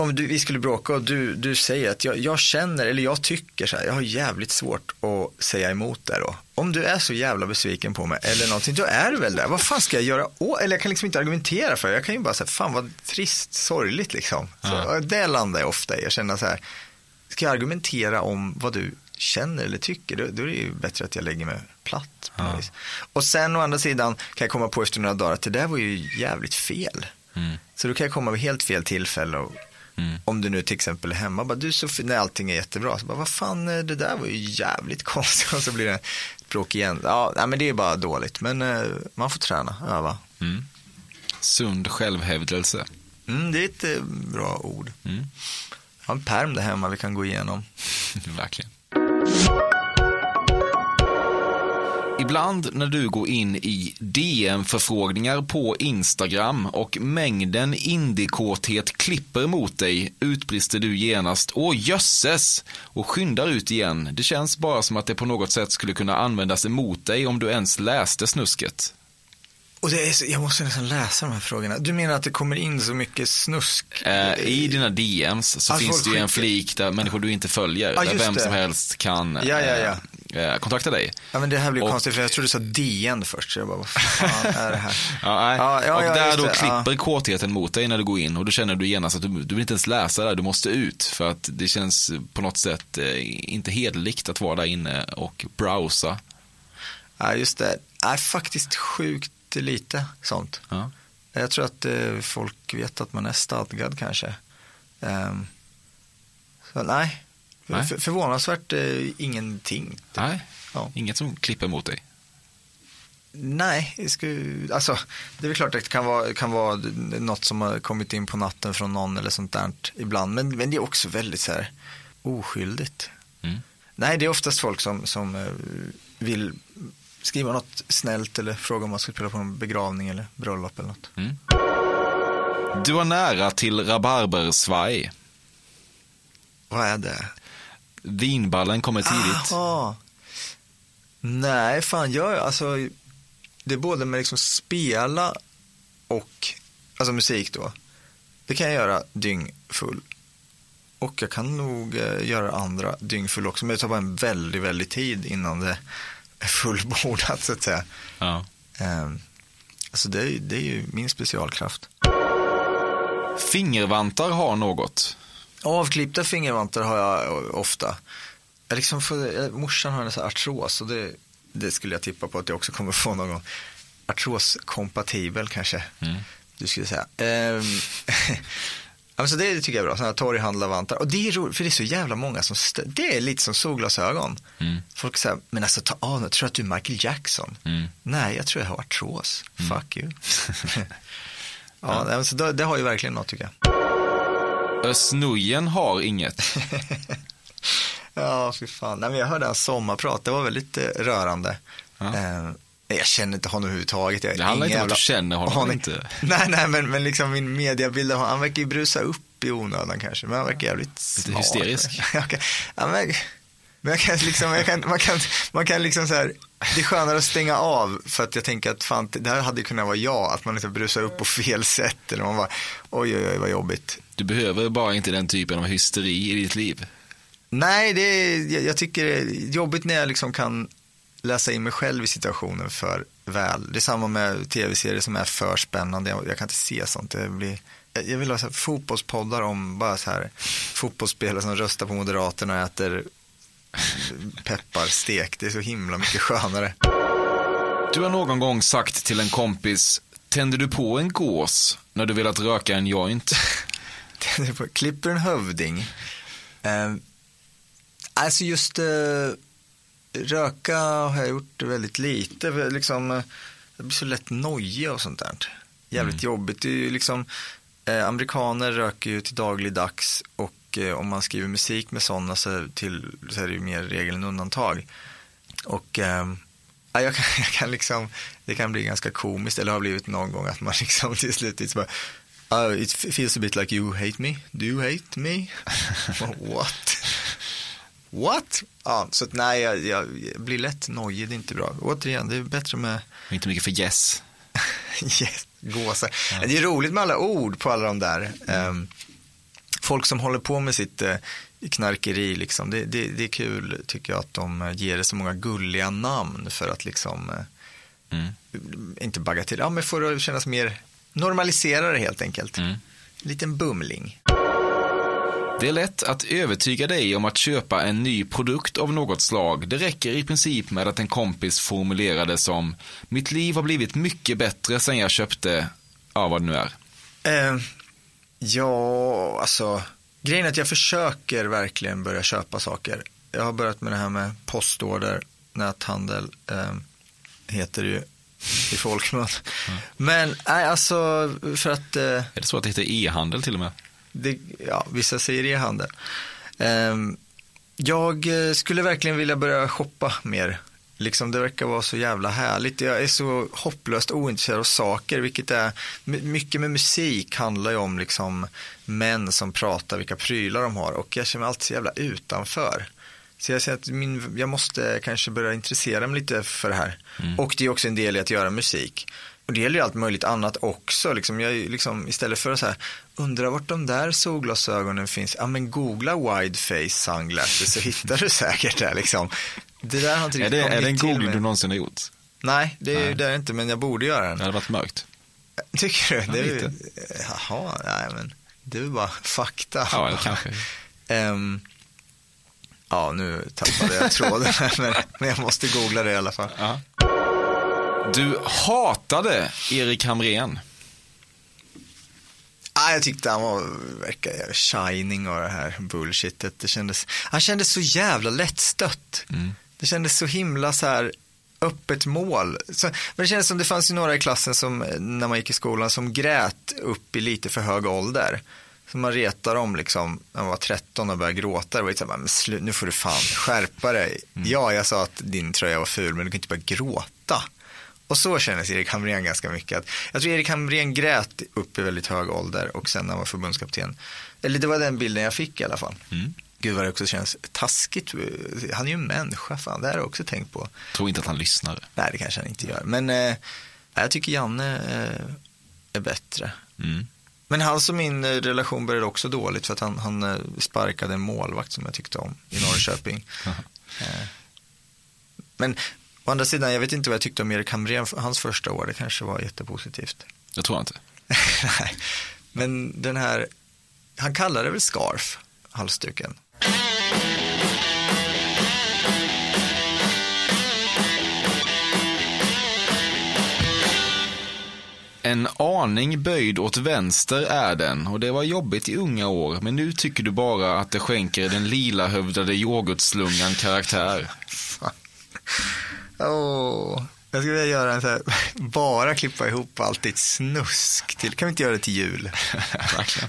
om du, vi skulle bråka och du, du säger att jag, jag känner, eller jag tycker så här, jag har jävligt svårt att säga emot det då. Om du är så jävla besviken på mig eller någonting, då är du väl det. Vad fan ska jag göra? Åh, eller jag kan liksom inte argumentera för det. Jag kan ju bara säga, fan vad trist, sorgligt liksom. Så, Ja. Det landar jag ofta i. Jag känner så här, ska jag argumentera om vad du känner eller tycker, då, då är det ju bättre att jag lägger mig platt. Vis. Och sen å andra sidan kan jag komma på efter några dagar att det där var ju jävligt fel. Mm. Så då kan jag komma vid helt fel tillfälle och om du nu till exempel är hemma, bara, du så fin- när allting är jättebra, så bara, vad fan, eh, det där var ju jävligt konstigt och så blir det bråk igen. Ja, nej, men det är bara dåligt, men eh, man får träna, öva. Mm. Sund självhävdelse. Mm, det är ett eh, bra ord. Mm. Har en pärm där hemma vi kan gå igenom. Verkligen. Ibland när du går in i DM-förfrågningar på Instagram och mängden indiekåthet klipper mot dig utbrister du genast åh jösses och skyndar ut igen. Det känns bara som att det på något sätt skulle kunna användas emot dig om du ens läste snusket. Och det är så, jag måste nästan läsa de här frågorna. Du menar att det kommer in så mycket snusk? Eh, I dina DMs så Att finns det ju en flik där människor du inte följer, Ja, där vem det. som helst kan Ja, ja, ja. eh, eh, kontakta dig. Ja, men det här blir Och- konstigt för jag trodde du sa DN först, så jag bara, vad fan är det här? Ja. Ja, ja, och ja, där då det, klipper kåtheten mot dig när du går in och då känner du genast att du, du vill inte ens läsa där, du måste ut för att det känns på något sätt eh, inte hederligt att vara där inne och browsa. Ja, just det. Nej, faktiskt sjukt lite sånt. Ja. Jag tror att eh, folk vet att man är stadgad kanske. Ehm, så nej, Nej. För, förvånansvärt eh, ingenting. Nej, Ja. inget som klipper mot dig. Nej, det, skulle, alltså, det är väl klart att det kan vara, kan vara något som har kommit in på natten från någon eller sånt där ibland. Men, men det är också väldigt så här oskyldigt. Mm. Nej, det är oftast folk som, som eh, vill skriva något snällt eller fråga om man ska spela på en begravning eller bröllop eller något. Mm. Du var nära till rabarbersvaj. Vad är det? Vinballen kommer tidigt. Aha. Nej, fan jag, alltså, det är både med liksom spela och, alltså musik då. Det kan jag göra dyngfull. Och jag kan nog eh, göra andra dyngfull också, men det tar bara en väldigt, väldigt tid innan det fullbordat så att säga. Ja. Eh, alltså det, är- det är ju min specialkraft. Fingervantar har något. Avklippta fingervantar har jag ofta. Jag liksom får, morsan har en sån här artros och det, det skulle jag tippa på att jag också kommer få någon gång. artroskompatibel kanske du skulle säga. Ehm, ja, men så det tycker jag är bra, sådana här torghandlarvantar. Och det är roligt, för det är så jävla många som, det är lite som solglasögon. Folk säger, men alltså ta av nu, tror att du är Michael Jackson? Nej, jag tror jag har artros. Fuck you. ja, nej, men så det, det har ju verkligen något tycker jag. Ösnujen har inget. Ja, fy fan. Nej, men jag hörde hans sommarprat, det var väldigt eh, rörande. Eh, jag känner inte honom överhuvudtaget. Jag, Det handlar inte om att du känner honom inte. Nej, nej, men, men liksom min mediabild av honom, han verkar ju brusa upp i onödan kanske, men han verkar jävligt smart. hysterisk. Ja, men, men jag kan liksom, jag kan, man kan, man kan liksom så här, det är skönare att stänga av för att jag tänker att fan, det här hade kunnat vara jag, att man liksom brusar upp på fel sätt eller man bara, oj, oj, oj, vad jobbigt. Du behöver bara inte den typen av hysteri i ditt liv. Nej, det är, jag, jag tycker det är jobbigt när jag liksom kan läsa in mig själv i situationen för väl. Det är samma med tv-serier som är för spännande. Jag, jag kan inte se sånt. Det blir, jag vill ha så här fotbollspoddar om bara så här fotbollsspelare som röstar på Moderaterna och äter pepparstek. Det är så himla mycket skönare. Du har någon gång sagt till en kompis, tänder du på en gås när du velat röka en joint? Klipper en hövding. Eh, alltså just eh, röka har jag gjort väldigt lite. För Liksom, jag blir så lätt nojig och sånt där. Jävligt jobbigt. Det är ju liksom, eh, amerikaner röker ju till dagligdags och eh, om man skriver musik med sådana så, till, så är det ju mer regel än undantag. Och eh, ja, jag, kan, jag kan liksom, det kan bli ganska komiskt, eller har blivit någon gång att man liksom till slut bara, uh, it feels a bit like you hate me, do you hate me? What? What? Ja, så att nej, jag, jag, blir lätt nojig, det är inte bra. Återigen, det är bättre med Inte mycket för yes. yes, gåsar. Det är roligt med alla ord på alla de där. Ehm, folk som håller på med sitt eh, knarkeri, liksom. det, det, det är kul tycker jag att de ger det så många gulliga namn för att liksom eh, inte bagga till, ja men får det kännas mer, normalisera det helt enkelt. En liten bumling. Det är lätt att övertyga dig om att köpa en ny produkt av något slag. Det räcker i princip med att en kompis formulerar det som Mitt liv har blivit mycket bättre sen jag köpte, ja vad det nu är. Eh, ja, alltså grejen är att jag försöker verkligen börja köpa saker. Jag har börjat med det här med postorder, näthandel, eh, heter det ju i folkmun. Men nej, alltså för att... Eh, Är det så att det heter e-handel till och med? Det, ja, vissa säger e-handel. Ehm, jag eh, skulle verkligen vilja börja shoppa mer. Liksom det verkar vara så jävla härligt. Jag är så hopplöst ointresserad av saker, vilket är my- mycket med musik handlar ju om liksom män som pratar vilka prylar de har och jag känner mig alltid så jävla utanför. Så jag säger att min, jag måste kanske börja intressera mig lite för det här. Och det är också en del i att göra musik. Och det gäller ju allt möjligt annat också. Liksom, jag, liksom, istället för att så här, undra vart de där solglasögonen finns. Ja men googla wide face sunglasses så hittar du säkert det. Liksom. Det där har inte Är riktigt det, är det en googling mig. du någonsin har gjort? Nej, det är Nej. det är inte, men jag borde göra den. Det hade varit mörkt. Tycker du? Ja, det är, lite. Jaha, nej men det är bara fakta. Ja, eller kanske. Ehm, ja, nu tappade jag tråden, men, men jag måste googla det i alla fall. Ja. Du hatade Erik Hamrén. Jag tyckte han var, verkar jävla shining och det här bullshitet. Det kändes, han kändes så jävla lättstött. Det kändes så himla så här öppet mål. Så, men det kändes som det fanns ju några i klassen som, när man gick i skolan, som grät upp i lite för hög ålder. Så man retar dem liksom, när man var 13 och började gråta. Det var här, men slu, nu får du fan skärpa dig. Ja, jag sa att din tröja var ful, men du kan inte börja gråta. Och så kändes Erik Hamrén ganska mycket. Att, jag tror Erik Hamrén grät upp i väldigt hög ålder och sen när han var förbundskapten. Eller det var den bilden jag fick i alla fall. Gud vad det också känns taskigt. Han är ju en människa, fan. Det här har jag också tänkt på. Tror inte att han lyssnar. Nej, det kanske han inte gör. Men eh, jag tycker Janne eh, är bättre. Mm. Men hans och min eh, relation började också dåligt för att han, han eh, sparkade en målvakt som jag tyckte om i Norrköping. Eh, Men å andra sidan, jag vet inte vad jag tyckte om Erik Hamrén hans första år. Det kanske var jättepositivt. Det tror jag inte. Nej. Men den här, han kallar det väl scarf, halsduken. En aning böjd åt vänster är den och det var jobbigt i unga år. Men nu tycker du bara att det skänker den lila hövdade yoghurtslungan karaktär. Åh, jag skulle vilja göra en så här, bara klippa ihop allt i ett snusk till. Kan vi inte göra det till jul? Verkligen.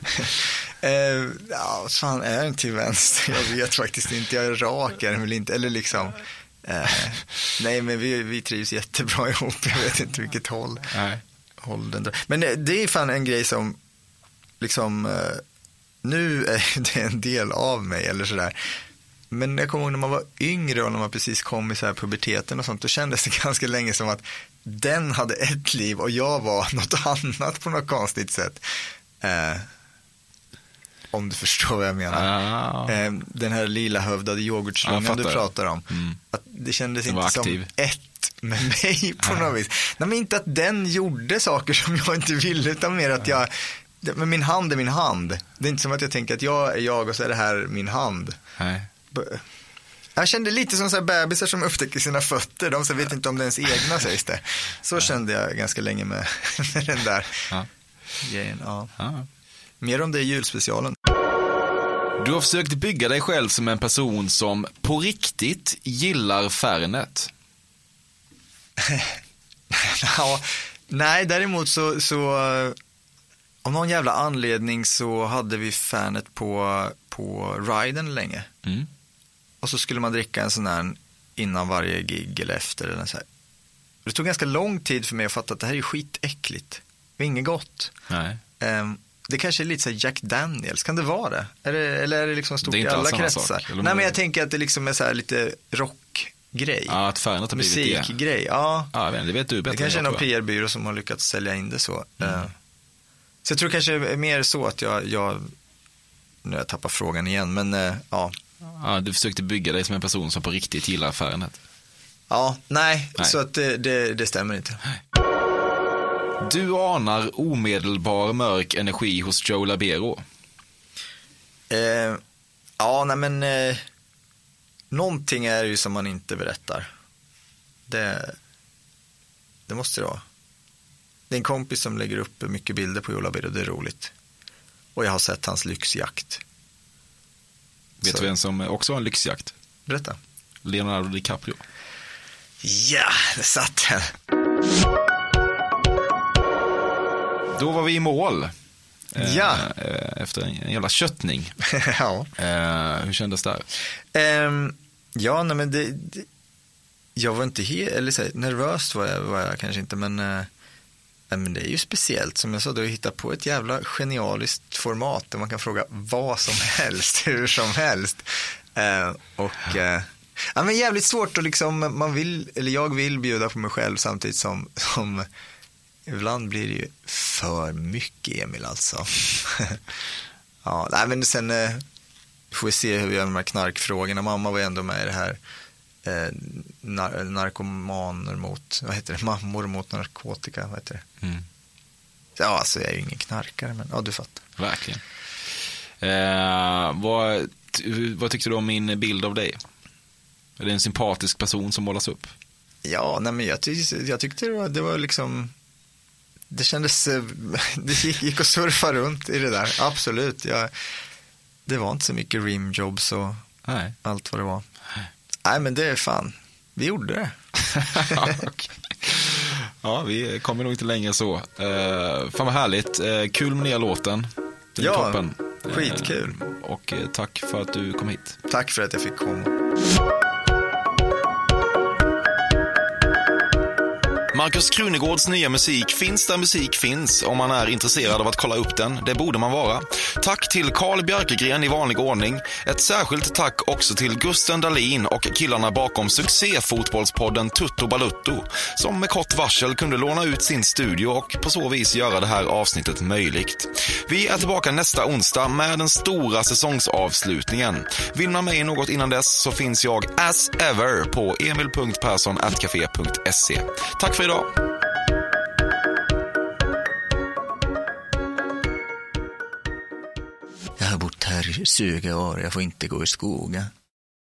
eh, ja, fan är den till vänster? Jag vet faktiskt inte. Jag är rak är den väl inte. Eller liksom. Eh, nej, men vi, vi trivs jättebra ihop. Jag vet inte vilket håll. Nej. håll den drar. Men det, det är fan en grej som liksom eh, nu är det en del av mig eller sådär. Men jag kommer ihåg när man var yngre och när man precis kom i så här puberteten och sånt, då kändes det ganska länge som att den hade ett liv och jag var något annat på något konstigt sätt. Eh, om du förstår vad jag menar. Ah. Eh, den här lila hövdade yoghurtslungan du pratar om. Mm. Att det kändes inte aktiv. som ett med mig på något vis. Nej, men inte att den gjorde saker som jag inte ville, utan mer att jag, men min hand är min hand. Det är inte som att jag tänker att jag är jag och så är det här min hand. Nej. Jag kände lite som så här bebisar som upptäcker sina fötter. De så vet inte om det är ens egna sägs det. Så kände jag ganska länge med, med den där Ja. grejen. Ja. Ja. Mer om det i julspecialen. Du har försökt bygga dig själv som en person som på riktigt gillar Fernet. ja, nej, däremot så, så eh, av någon jävla anledning så hade vi fanet på, på riden länge. Mm. Och så skulle man dricka en sån här innan varje gig eller efter. Eller så här. Det tog ganska lång tid för mig att fatta att det här är skitäckligt. Det är inget gott. Nej. Ehm, det kanske är lite så Jack Daniels, kan det vara det? Är det eller är det liksom stort Det är i inte alla alls samma kretsar? sak, Nej men jag tänker att det liksom är så här lite rockgrej. Ja, att Fernet har blivit det. Musikgrej, ja. Ja, vet, det vet du bättre Det kanske är någon. PR-byrå som har lyckats sälja in det så. Mm. Eh, Så jag tror kanske är mer så att jag, jag nu har jag tappat frågan igen, men eh, ja. Ja, du försökte bygga dig som en person som på riktigt gillar Fernet. Ja, nej, Nej. så att det, det, det stämmer inte. Du anar omedelbar mörk energi hos Joe Labero. Eh, ja, nej men eh, någonting är ju som man inte berättar. Det, det måste det vara. Det är en kompis som lägger upp mycket bilder på Jola och det är roligt. Och jag har sett hans lyxjakt. Vet du vem som också har en lyxjakt? Berätta. Leonardo DiCaprio. Ja, det satt den. Då var vi i mål. Eh, Ja. eh, Efter en, jävla köttning. ja. Eh, hur kändes det? Ehm, ja, nej men det, det jag var inte helt, eller så här, nervös var jag, var jag kanske inte, men, men det är ju speciellt. Som jag sa, du har hittat på ett jävla genialiskt format där man kan fråga vad som helst, hur som helst. Eh, och eh, ja, men jävligt svårt att liksom, man vill, eller jag vill bjuda på mig själv samtidigt som, som ibland blir det ju för mycket Emil alltså. ja, nej men sen eh, får vi se hur vi gör med de här knarkfrågorna. Mamma var ju ändå med i det här eh, nar- narkomaner mot, vad heter det, mammor mot narkotika, vad heter det? Mm. Ja, alltså jag är ju ingen knarkare, men ja, du fattar. Verkligen. Eh, vad, vad tyckte du om min bild av dig? Är det en sympatisk person som målas upp? Ja, nej men jag, tyckte, jag tyckte det var, det var liksom, det kändes, eh, det gick, gick att surfa runt i det där, absolut. Jag, det var inte så mycket rimjobs och Nej. allt vad det var. Nej, men det är fan, vi gjorde det. Ja, vi kommer nog inte längre så. Eh, fan vad härligt. Eh, kul med nya låten. Den Ja, toppen. skitkul. Eh, och eh, tack för att du kom hit. Tack för att jag fick komma. Markus Krunegårds nya musik finns där musik finns om man är intresserad av att kolla upp den. Det borde man vara. Tack till Carl Björkegren i vanlig ordning. Ett särskilt tack också till Gusten Dahlin och killarna bakom succéfotbollspodden Tutto Balutto som med kort varsel kunde låna ut sin studio och på så vis göra det här avsnittet möjligt. Vi är tillbaka nästa onsdag med den stora säsongsavslutningen. Vill man mig något innan dess så finns jag as ever på emil.perssonatcafe.se. Tack för idag idag. Jag har bott här i 20 år, jag får inte gå i skogen.